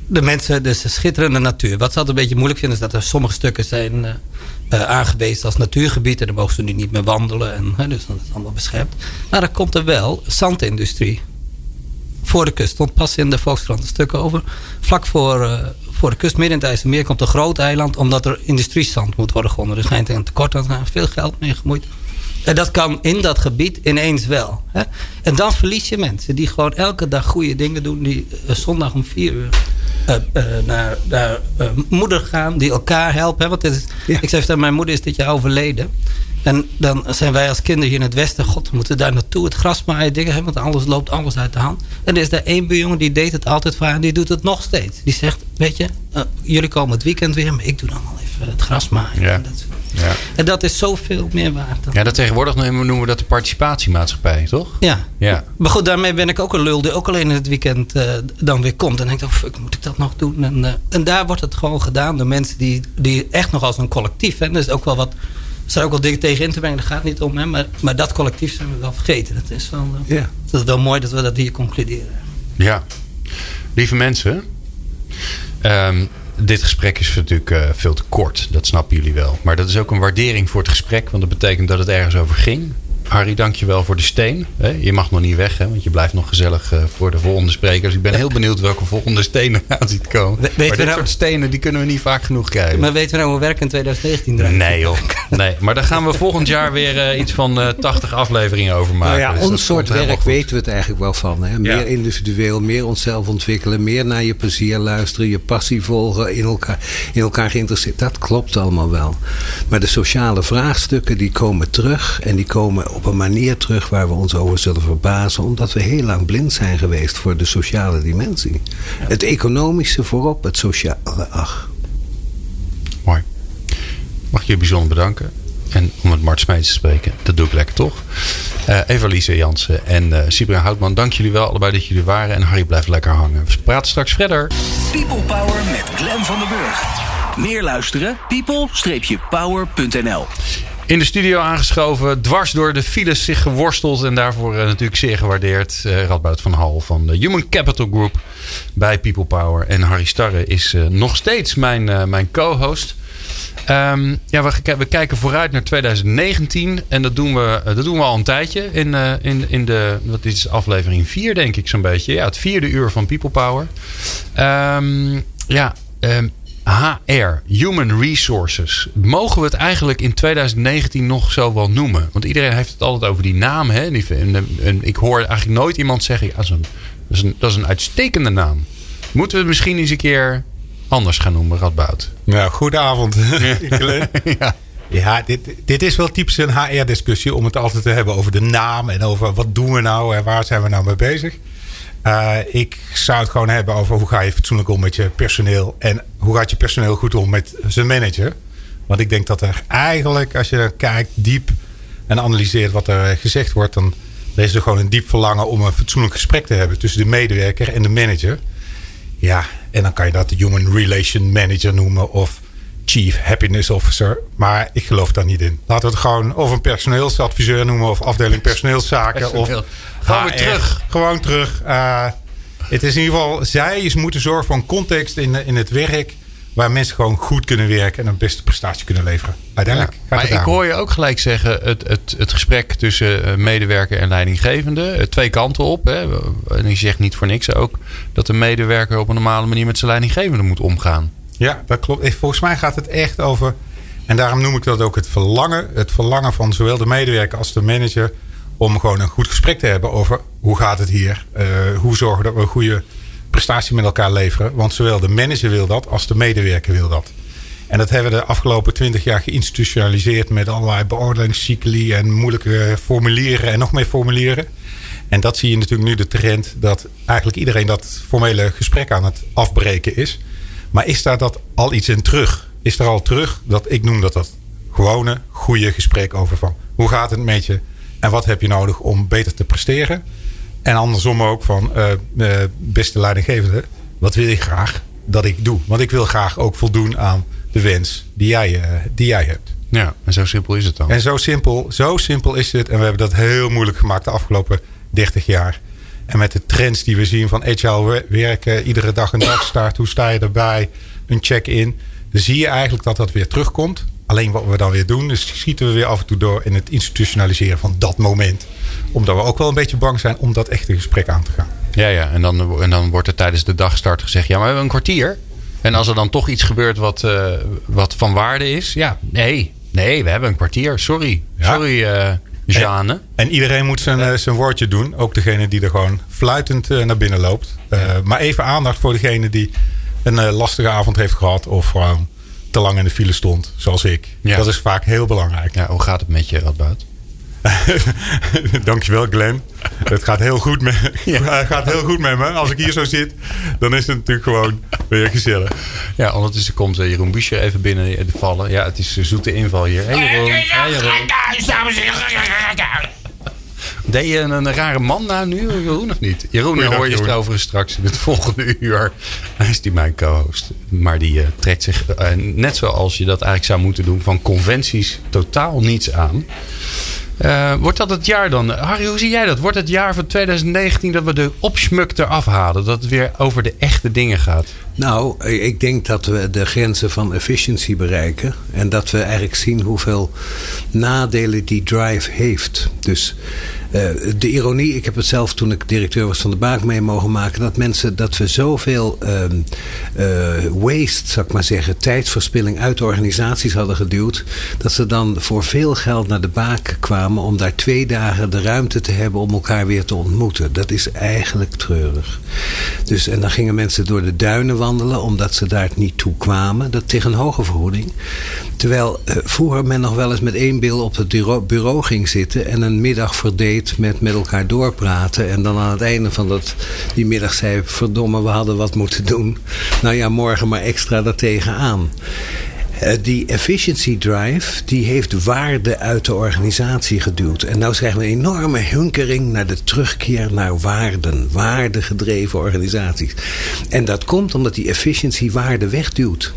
de mensen, dus de schitterende natuur. Wat ze altijd een beetje moeilijk vinden... is dat er sommige stukken zijn uh, aangewezen als natuurgebied... en dan mogen ze nu niet meer wandelen. En, dus dat is allemaal beschermd. Maar dan komt er wel zandindustrie voor de kust. Stond pas in de Volkskrant een stuk over. Vlak voor, voor de kust, midden in het IJsselmeer, komt een groot eiland. Omdat er industriezand moet worden gewonnen. Er schijnt een tekort aan zijn. Veel geld mee gemoeid. En dat kan in dat gebied ineens wel. Hè? En dan verlies je mensen die gewoon elke dag goede dingen doen. Die zondag om vier uur uh, uh, naar, naar moeder gaan, die elkaar helpen. Want is, ja. ik zei dat mijn moeder is dit jaar overleden. En dan zijn wij als kinderen hier in het westen, god, we moeten daar naartoe, het gras maaien, dingen want alles loopt alles uit de hand. En er is daar één buurjongen die deed het altijd voor en die doet het nog steeds. Die zegt, weet je, jullie komen het weekend weer, maar ik doe dan wel even het gras maaien. Ja. En, dat, Ja. en dat is zoveel meer waard. Dan. ja, dat tegenwoordig noemen we dat de participatiemaatschappij, toch? Ja. Ja. Maar goed, daarmee ben ik ook een lul die ook alleen in het weekend uh, dan weer komt. En denkt, oh fuck, moet ik dat nog doen? En, uh, en daar wordt het gewoon gedaan door mensen die, die echt nog als een collectief. En er is ook wel wat. Er zijn ook wel dingen tegen in te brengen, daar gaat het niet om. Hè, maar, maar dat collectief zijn we wel vergeten. Dat is wel, uh, Ja. dat is wel mooi dat we dat hier concluderen. Ja. Lieve mensen. ehm, dit gesprek is natuurlijk uh, veel te kort. Dat snappen jullie wel. Maar dat is ook een waardering voor het gesprek. Want dat betekent dat het ergens over ging. Harry, dankjewel voor de steen. Je mag nog niet weg, hè, want je blijft nog gezellig uh, voor de volgende sprekers. Ik ben heel benieuwd welke volgende stenen [LAUGHS] aan ziet komen. We, maar dit nou, soort stenen die kunnen we niet vaak genoeg krijgen. Maar weten we nou hoe we werken in 2019 draait? Nee joh. Nee, maar daar gaan we volgend jaar weer uh, iets van uh, 80 afleveringen over maken. Nou ja, dus ons soort werk weten we het eigenlijk wel van. Hè? Meer ja. individueel, meer onszelf ontwikkelen. Meer naar je plezier luisteren. Je passie volgen. In elkaar, in elkaar geïnteresseerd. Dat klopt allemaal wel. Maar de sociale vraagstukken die komen terug. En die komen op een manier terug waar we ons over zullen verbazen. Omdat we heel lang blind zijn geweest voor de sociale dimensie. Ja. Het economische voorop, het sociale. Ach. Mooi. Mag ik je bijzonder bedanken. En om met Mart Smeets te spreken, dat doe ik lekker toch. Uh, Eva-Lise Jansen en uh, Sibra Houtman, dank jullie wel allebei dat jullie er waren. En Harry blijft lekker hangen. We praten straks verder. People Power met Glen van den Burg. Meer luisteren? people-power.nl in de studio aangeschoven, dwars door de files zich geworsteld. En daarvoor uh, natuurlijk zeer gewaardeerd. Uh, Radboud van Hal van de Human Capital Group bij People Power. En Harry Starre is uh, nog steeds mijn, mijn co-host. Um, ja, we, we, kijken vooruit naar 2019. En dat doen we, dat doen we al een tijdje. In, in, in de, wat is aflevering 4 denk ik zo'n beetje. Ja, het vierde uur van People Power. Um, ja, um, HR, Human Resources. Mogen we het eigenlijk in 2019 nog zo wel noemen? Want iedereen heeft het altijd over die naam. Hè? En, ik hoor eigenlijk nooit iemand zeggen: ja, dat, is een, dat, is een, dat is een uitstekende naam. Moeten we het misschien eens een keer anders gaan noemen, Radboud? Nou, goedenavond. [LAUGHS] ja. Ja, dit, dit is wel typisch een HR-discussie om het altijd te hebben over de naam en over wat doen we nou en waar zijn we nou mee bezig. Uh, ik zou het gewoon hebben over hoe ga je fatsoenlijk om met je personeel. En hoe gaat je personeel goed om met zijn manager. Want ik denk dat er eigenlijk, als je kijkt diep en analyseert wat er gezegd wordt. Dan is er gewoon een diep verlangen om een fatsoenlijk gesprek te hebben tussen de medewerker en de manager. Ja, en dan kan je dat de Human Relation Manager noemen of Chief Happiness Officer. Maar ik geloof daar niet in. Laten we het gewoon of een personeelsadviseur noemen of afdeling personeelszaken. Of Gewoon weer terug. Gewoon terug. Uh, het is in ieder geval, zij moeten zorgen voor een context in, in het werk. Waar mensen gewoon goed kunnen werken en een beste prestatie kunnen leveren. Uiteindelijk. Ja, maar ik hoor je ook gelijk zeggen: het, het, het gesprek tussen medewerker en leidinggevende. Twee kanten op. Hè. En je zegt niet voor niks ook dat de medewerker op een normale manier met zijn leidinggevende moet omgaan. Ja, dat klopt. Volgens mij gaat het echt over. En daarom noem ik dat ook het verlangen. Het verlangen van zowel de medewerker als de manager om gewoon een goed gesprek te hebben over hoe gaat het hier? Uh, hoe zorgen dat we een goede prestatie met elkaar leveren? Want zowel de manager wil dat als de medewerker wil dat. En dat hebben we de afgelopen twintig jaar geïnstitutionaliseerd met allerlei beoordelingscycli en moeilijke formulieren en nog meer formulieren. En dat zie je natuurlijk nu de trend dat eigenlijk iedereen dat formele gesprek aan het afbreken is. Maar is daar dat al iets in terug? Is er al terug dat ik noem dat dat gewone, goede gesprek over van hoe gaat het met je? En wat heb je nodig om beter te presteren? En andersom ook van, uh, uh, beste leidinggevende, wat wil je graag dat ik doe? Want ik wil graag ook voldoen aan de wens die jij, uh, die jij hebt. Ja, en zo simpel is het dan. En zo simpel, zo simpel is het. En we hebben dat heel moeilijk gemaakt de afgelopen 30 jaar. En met de trends die we zien van agile werken, iedere dag een dagstart, hoe sta je erbij, een check-in. Dan zie je eigenlijk dat dat weer terugkomt. Alleen wat we dan weer doen, dus schieten we weer af en toe door in het institutionaliseren van dat moment. Omdat we ook wel een beetje bang zijn om dat echte gesprek aan te gaan. Ja, ja. En dan, en dan wordt er tijdens de dagstart gezegd: ja, maar we hebben een kwartier. En als er dan toch iets gebeurt wat, eh, wat van waarde is, ja, nee, nee, we hebben een kwartier. Sorry, Ja. sorry, eh Jeanne. En iedereen moet zijn, eh, zijn woordje doen. Ook degene die er gewoon fluitend naar binnen loopt. Maar even aandacht voor degene die een lastige avond heeft gehad. Of gewoon te lang in de file stond, zoals ik. Ja. Dat is vaak heel belangrijk. Ja, hoe gaat het met je, Radboud? [LAUGHS] Dankjewel, Glenn. Het gaat heel, goed met, [LAUGHS] het gaat heel goed met me. Als ik hier zo zit, dan is het natuurlijk gewoon weer gezellig. Ja, ondertussen komt eh, Jeroen Buescher even binnen eh, vallen. Ja, het is een zoete inval hier. Hey Jeroen. Hey Jeroen. Deed je een, een rare man nou nu, Jeroen, of niet? Jeroen, dan hoor je Jeroen. overigens straks in het [LAUGHS] volgende uur. Hij is die mijn co-host. Maar die eh, trekt zich, eh, net zoals je dat eigenlijk zou moeten doen, van conventies totaal niets aan. Eh, wordt dat het jaar dan? Harry, hoe zie jij dat? Wordt het jaar van 2019 dat we de opschmuk eraf halen? Dat het weer over de echte dingen gaat? Nou, ik denk dat we de grenzen van efficiency bereiken. En dat we eigenlijk zien hoeveel nadelen die drive heeft. Dus de ironie, ik heb het zelf toen ik directeur was van de Baak mee mogen maken. Dat mensen, dat we zoveel eh, waste, zou ik maar zeggen, tijdverspilling uit de organisaties hadden geduwd. Dat ze dan voor veel geld naar de Baak kwamen om daar twee dagen de ruimte te hebben om elkaar weer te ontmoeten. Dat is eigenlijk treurig. Dus, en dan gingen mensen door de duinen wandelen omdat ze daar niet toe kwamen. Dat tegen een hoge vergoeding. Terwijl eh, vroeger men nog wel eens met één bil op het bureau, bureau ging zitten en een middag verdeed met met elkaar doorpraten. En dan aan het einde van dat, die middag zei: Verdomme, we hadden wat moeten doen. Nou ja, morgen maar extra daartegen aan. Eh, die efficiency drive die heeft waarde uit de organisatie geduwd. En nou krijgen we een enorme hunkering naar de terugkeer naar waarden. Waardegedreven organisaties. En dat komt omdat die efficiency waarde wegduwt.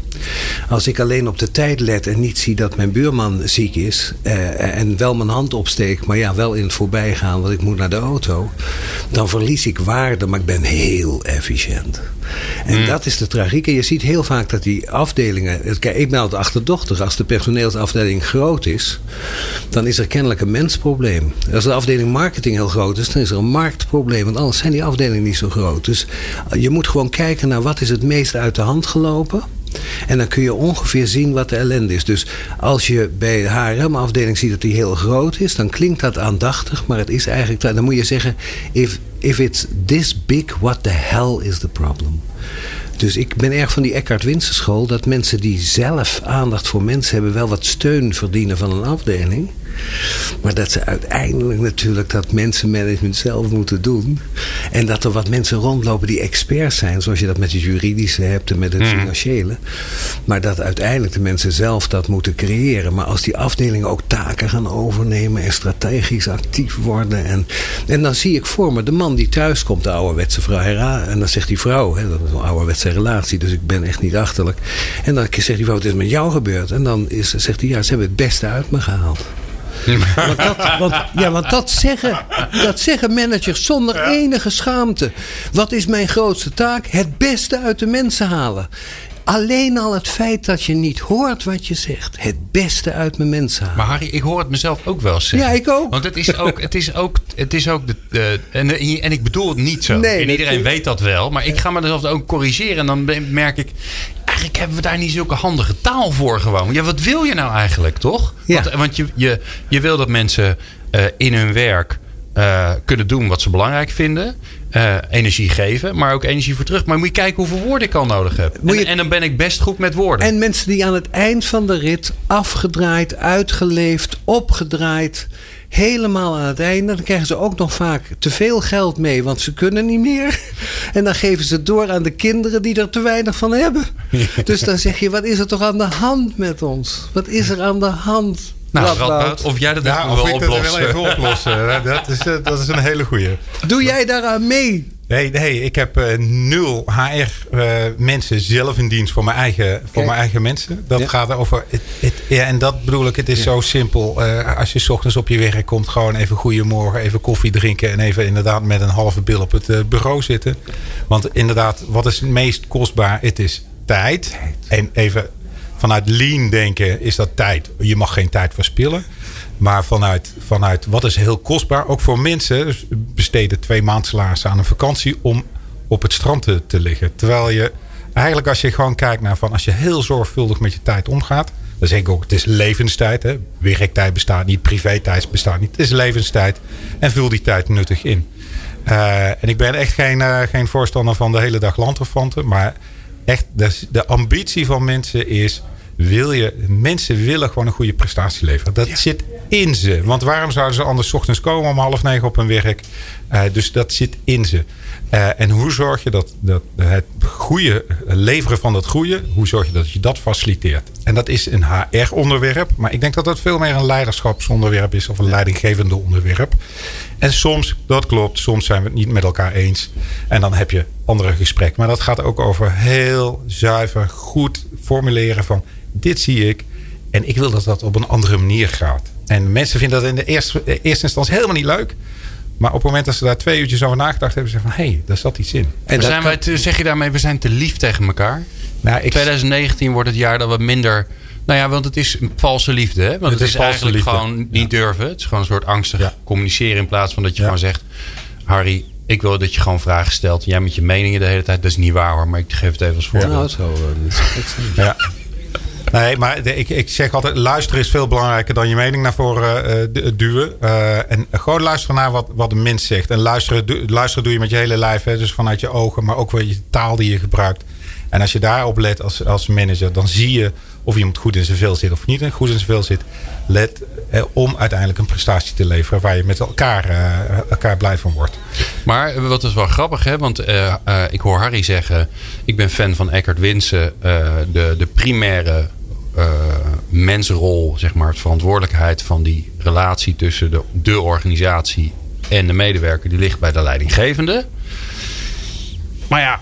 Als ik alleen op de tijd let en niet zie dat mijn buurman ziek is. eh, en wel mijn hand opsteek, maar ja, wel in het voorbijgaan, want ik moet naar de auto. Dan verlies ik waarde, maar ik ben heel efficiënt. En dat is de tragiek. En je ziet heel vaak dat die afdelingen. het- Kijk, ik ben altijd achterdochtig. Als de personeelsafdeling groot is, dan is er kennelijk een mensprobleem. Als de afdeling marketing heel groot is, dan is er een marktprobleem. Want anders zijn die afdelingen niet zo groot. Dus eh, je moet gewoon kijken naar wat is het meest uit de hand gelopen. En dan kun je ongeveer zien wat de ellende is. Dus als je bij de HRM-afdeling ziet dat die heel groot is, dan klinkt dat aandachtig, maar het is eigenlijk. Dan moet je zeggen: if, if it's this big, what the hell is the problem? Dus ik ben erg van die Eckhart Winsen school dat mensen die zelf aandacht voor mensen hebben, wel wat steun verdienen van een afdeling. Maar dat ze uiteindelijk natuurlijk dat mensenmanagement zelf moeten doen. En dat er wat mensen rondlopen die experts zijn. Zoals je dat met het juridische hebt en met het financiële. Maar dat uiteindelijk de mensen zelf dat moeten creëren. Maar als die afdelingen ook taken gaan overnemen. En strategisch actief worden. En, en dan zie ik voor me de man die thuis komt. De ouderwetse vrouw. En dan zegt die vrouw. Hè, dat is een ouderwetse relatie. Dus ik ben echt niet achterlijk. En dan zegt die vrouw. Het is met jou gebeurd. En dan is, zegt hij. Ja, ze hebben het beste uit me gehaald. Want dat, want, ja, want dat zeggen, dat zeggen managers zonder enige schaamte. Wat is mijn grootste taak? Het beste uit de mensen halen. Alleen al het feit dat je niet hoort wat je zegt. Het beste uit mijn mensen halen. Maar Harry, ik hoor het mezelf ook wel zeggen. Ja, ik ook. Want het is ook, het is ook, het is ook de, de- en, en ik bedoel het niet zo. Nee, en iedereen weet dat wel. Maar ik ga mezelf ook corrigeren. En dan merk ik, eigenlijk hebben we daar niet zulke handige taal voor gewoon. Ja, wat wil je nou eigenlijk, toch? Ja. Want, want je, je, je wil dat mensen eh, in hun werk eh, kunnen doen wat ze belangrijk vinden. Eh, energie geven, maar ook energie voor terug. Maar moet je kijken hoeveel woorden ik al nodig heb. En dan ben ik best goed met woorden. En mensen die aan het eind van de rit afgedraaid, uitgeleefd, opgedraaid. Helemaal aan het einde. Dan krijgen ze ook nog vaak te veel geld mee, want ze kunnen niet meer. [LAUGHS] En dan geven ze het door aan de kinderen die er te weinig van hebben. Dus dan zeg je: wat is er toch aan de hand met ons? Wat is er aan de hand? Nou, Radboud? Of jij dat Ja, even of wil ik dat oplossen. wel even oplossen. [LAUGHS] dat, is, eh, dat is een hele goeie. Doe jij daaraan mee? Nee, nee ik heb eh, nul HR-mensen zelf in dienst voor mijn eigen, voor mijn eigen mensen. Dat Ja. gaat over. Het, het, ja, en dat bedoel ik, het is zo simpel. Eh, als je 's ochtends op je werk komt, gewoon even goedemorgen, even koffie drinken. En even inderdaad met een halve bil op het eh, bureau zitten. Want inderdaad, wat is het meest kostbaar? Het is tijd. En even vanuit lean denken is dat tijd. Je mag geen tijd verspillen. Maar vanuit, vanuit wat is heel kostbaar, ook voor mensen, dus besteden twee maandsalarissen aan een vakantie om op het strand te, liggen. Terwijl je eigenlijk als je gewoon kijkt naar van als je heel zorgvuldig met je tijd omgaat. Dan zeg ik ook, het is levenstijd. Hè? Werktijd bestaat niet, privé-tijd bestaat niet. Het is levenstijd. En vul die tijd nuttig in. Uh, en ik ben echt geen, uh, geen voorstander van de hele dag landrefanten. Maar echt, de, de ambitie van mensen is wil je, mensen willen gewoon een goede prestatie leveren. Dat zit in ze. Want waarom zouden ze anders ochtends komen om half negen op hun werk? Uh, dus dat zit in ze. Uh, en hoe zorg je dat, dat het goede leveren van dat goede, hoe zorg je dat je dat faciliteert? En dat is een HR-onderwerp, maar ik denk dat dat veel meer een leiderschapsonderwerp is of een leidinggevende onderwerp. En soms, dat klopt, soms zijn we het niet met elkaar eens. En dan heb je andere gesprekken. Maar dat gaat ook over heel zuiver, goed formuleren van dit zie ik. En ik wil dat dat op een andere manier gaat. En mensen vinden dat in de eerste, eerste instantie helemaal niet leuk. Maar op het moment dat ze daar twee uurtjes over nagedacht hebben, zeggen van hé, hey, daar zat iets in. En zijn wij te, zeg je daarmee, we zijn te lief tegen elkaar? Nou, ik, 2019 wordt het jaar dat we minder. Nou ja, want het is valse liefde. Hè? Want het, het is, eigenlijk liefde. gewoon niet durven. Het is gewoon een soort angstig ja. communiceren in plaats van dat je gewoon zegt: Harry, ik wil dat je gewoon vragen stelt. Jij met je meningen de hele tijd. Dat is niet waar hoor, maar ik geef het even als voorbeeld. Ja, nou, zo, uh, ja. Nee, maar ik, ik zeg altijd: luisteren is veel belangrijker dan je mening naar voren uh, duwen. Uh, en gewoon luisteren naar wat, wat de mens zegt. En luisteren, luisteren doe je met je hele lijf, hè, dus vanuit je ogen, maar ook wel je taal die je gebruikt. En als je daarop let als, als manager, dan zie je of iemand goed in zijn vel zit of niet goed in zijn vel zit. Let eh, om uiteindelijk een prestatie te leveren waar je met elkaar, eh, elkaar blij van wordt. Maar wat is wel grappig, hè? want uh, uh, ik hoor Harry zeggen: ik ben fan van Eckhart Winsen, de, de primaire mensenrol, zeg maar, het verantwoordelijkheid van die relatie tussen de, de organisatie en de medewerker, die ligt bij de leidinggevende. Maar ja,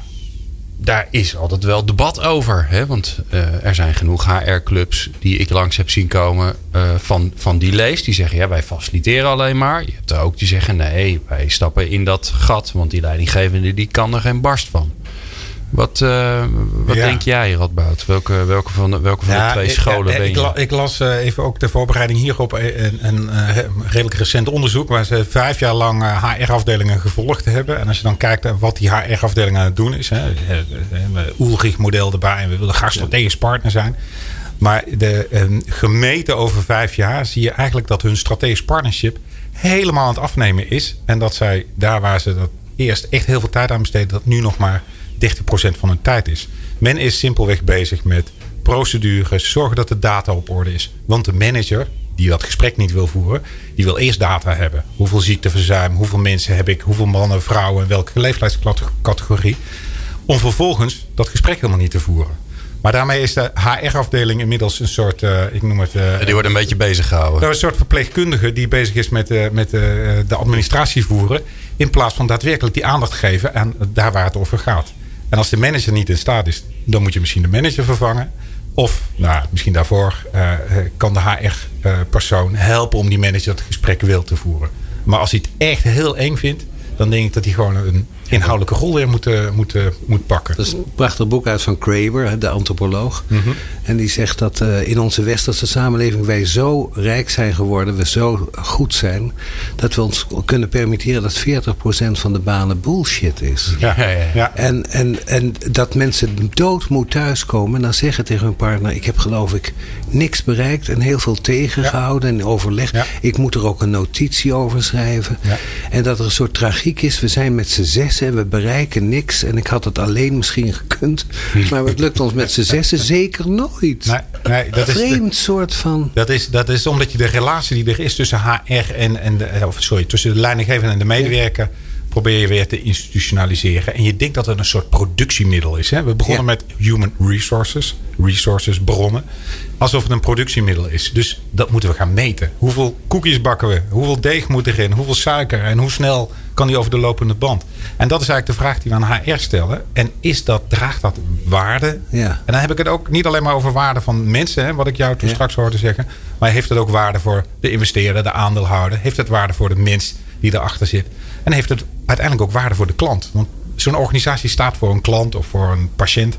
daar is altijd wel debat over. Hè? Want uh, er zijn genoeg HR-clubs die ik langs heb zien komen uh, van, van die leest. Die zeggen, ja, wij faciliteren alleen maar. Je hebt er ook die zeggen, nee, wij stappen in dat gat. Want die leidinggevende die kan er geen barst van. Wat, uh, wat denk jij, Radboud? Welke, welke van de, welke van ja, de twee scholen ja, ben je? Ik, las uh, even ook de voorbereiding hierop een, een uh, redelijk recent onderzoek... waar ze vijf jaar lang HR-afdelingen gevolgd hebben. En als je dan kijkt wat die HR-afdelingen aan het doen is... Ulrich-model erbij en we willen graag strategisch partner zijn... Maar de, gemeten over vijf jaar zie je eigenlijk dat hun strategisch partnership helemaal aan het afnemen is. En dat zij daar waar ze dat eerst echt heel veel tijd aan besteden, dat nu nog maar 30% van hun tijd is. Men is simpelweg bezig met procedures, zorgen dat de data op orde is. Want de manager, die dat gesprek niet wil voeren, die wil eerst data hebben. Hoeveel ziekteverzuim, hoeveel mensen heb ik, hoeveel mannen, vrouwen, welke leeftijdscategorie. Om vervolgens dat gesprek helemaal niet te voeren. Maar daarmee is de HR-afdeling inmiddels een soort, uh, ik noem het... Uh, die wordt een beetje bezig gehouden. Nou, een soort verpleegkundige die bezig is met, uh, met de administratie voeren. In plaats van daadwerkelijk die aandacht geven aan daar waar het over gaat. En als de manager niet in staat is, dan moet je misschien de manager vervangen. Of nou, misschien daarvoor uh, kan de HR-persoon helpen om die manager het gesprek wil te voeren. Maar als hij het echt heel eng vindt, dan denk ik dat hij gewoon een inhoudelijke rol weer moet, uh, moet, pakken. Dat is een prachtig boek uit van Kramer, de antropoloog. Mm -hmm. En die zegt dat uh, in onze westerse samenleving wij zo rijk zijn geworden, we zo goed zijn, dat we ons kunnen permitteren dat 40% van de banen bullshit is. Ja, ja, ja. ja. En, en, en dat mensen dood moet thuiskomen en dan zeggen tegen hun partner: Ik heb geloof ik niks bereikt en heel veel tegengehouden en overleg. Ik moet er ook een notitie over schrijven. En dat er een soort tragiek is. We zijn met z'n zessen, we bereiken niks. En ik had het alleen misschien gekund. Maar het lukt ons met z'n zessen zeker nooit. Nee, nee, dat Vreemd is soort van. Dat is, dat is omdat je de relatie die er is tussen HR en, en de, of sorry, tussen de leidinggever en de medewerker probeer je weer te institutionaliseren. En je denkt dat het een soort productiemiddel is. Hè? We begonnen met human resources, resources, bronnen. Alsof het een productiemiddel is. Dus dat moeten we gaan meten. Hoeveel koekjes bakken we? Hoeveel deeg moet erin? Hoeveel suiker? En hoe snel kan die over de lopende band? En dat is eigenlijk de vraag die we aan HR stellen. En is dat, draagt dat waarde? Ja. En dan heb ik het ook niet alleen maar over waarde van mensen. Hè, wat ik jou toen straks hoorde zeggen. Maar heeft het ook waarde voor de investeerder, de aandeelhouder? Heeft het waarde voor de mens die erachter zit? En heeft het uiteindelijk ook waarde voor de klant? Want zo'n organisatie staat voor een klant of voor een patiënt.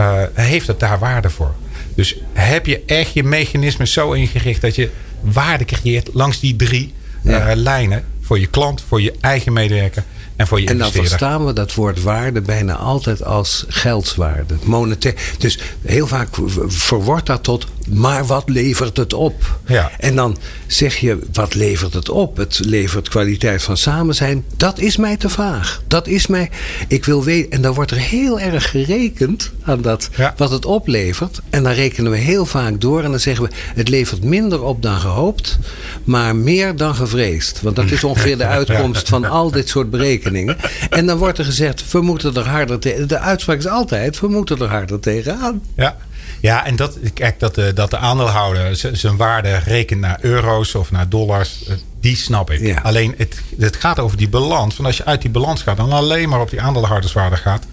Uh, heeft het daar waarde voor? Dus heb je echt je mechanisme zo ingericht dat je waarde creëert langs die drie Ja. eh, lijnen. Voor je klant, voor je eigen medewerker en voor je En dan verstaan we dat woord waarde bijna altijd als geldswaarde. Monetair. Dus heel vaak v- verwordt dat tot, maar wat levert het op? Ja. En dan zeg je, wat levert het op? Het levert kwaliteit van samen zijn. Dat is mij te vaag. Dat is mij, ik wil weten. En dan wordt er heel erg gerekend aan dat, Ja. wat het oplevert. En dan rekenen we heel vaak door. En dan zeggen we, het levert minder op dan gehoopt. Maar meer dan gevreesd. Want dat is [LAUGHS] ongeveer de uitkomst van al dit soort berekeningen. En dan wordt er gezegd, we moeten er harder tegen. De uitspraak is altijd, we moeten er harder tegenaan. Ja. Ja, en dat, kijk, dat, de, dat de aandeelhouder zijn waarde rekent naar euro's of naar dollars, eh, die snap ik. Ja. Alleen het, het gaat over die balans. Want als je uit die balans gaat en alleen maar op die aandeelhouderswaarde gaat,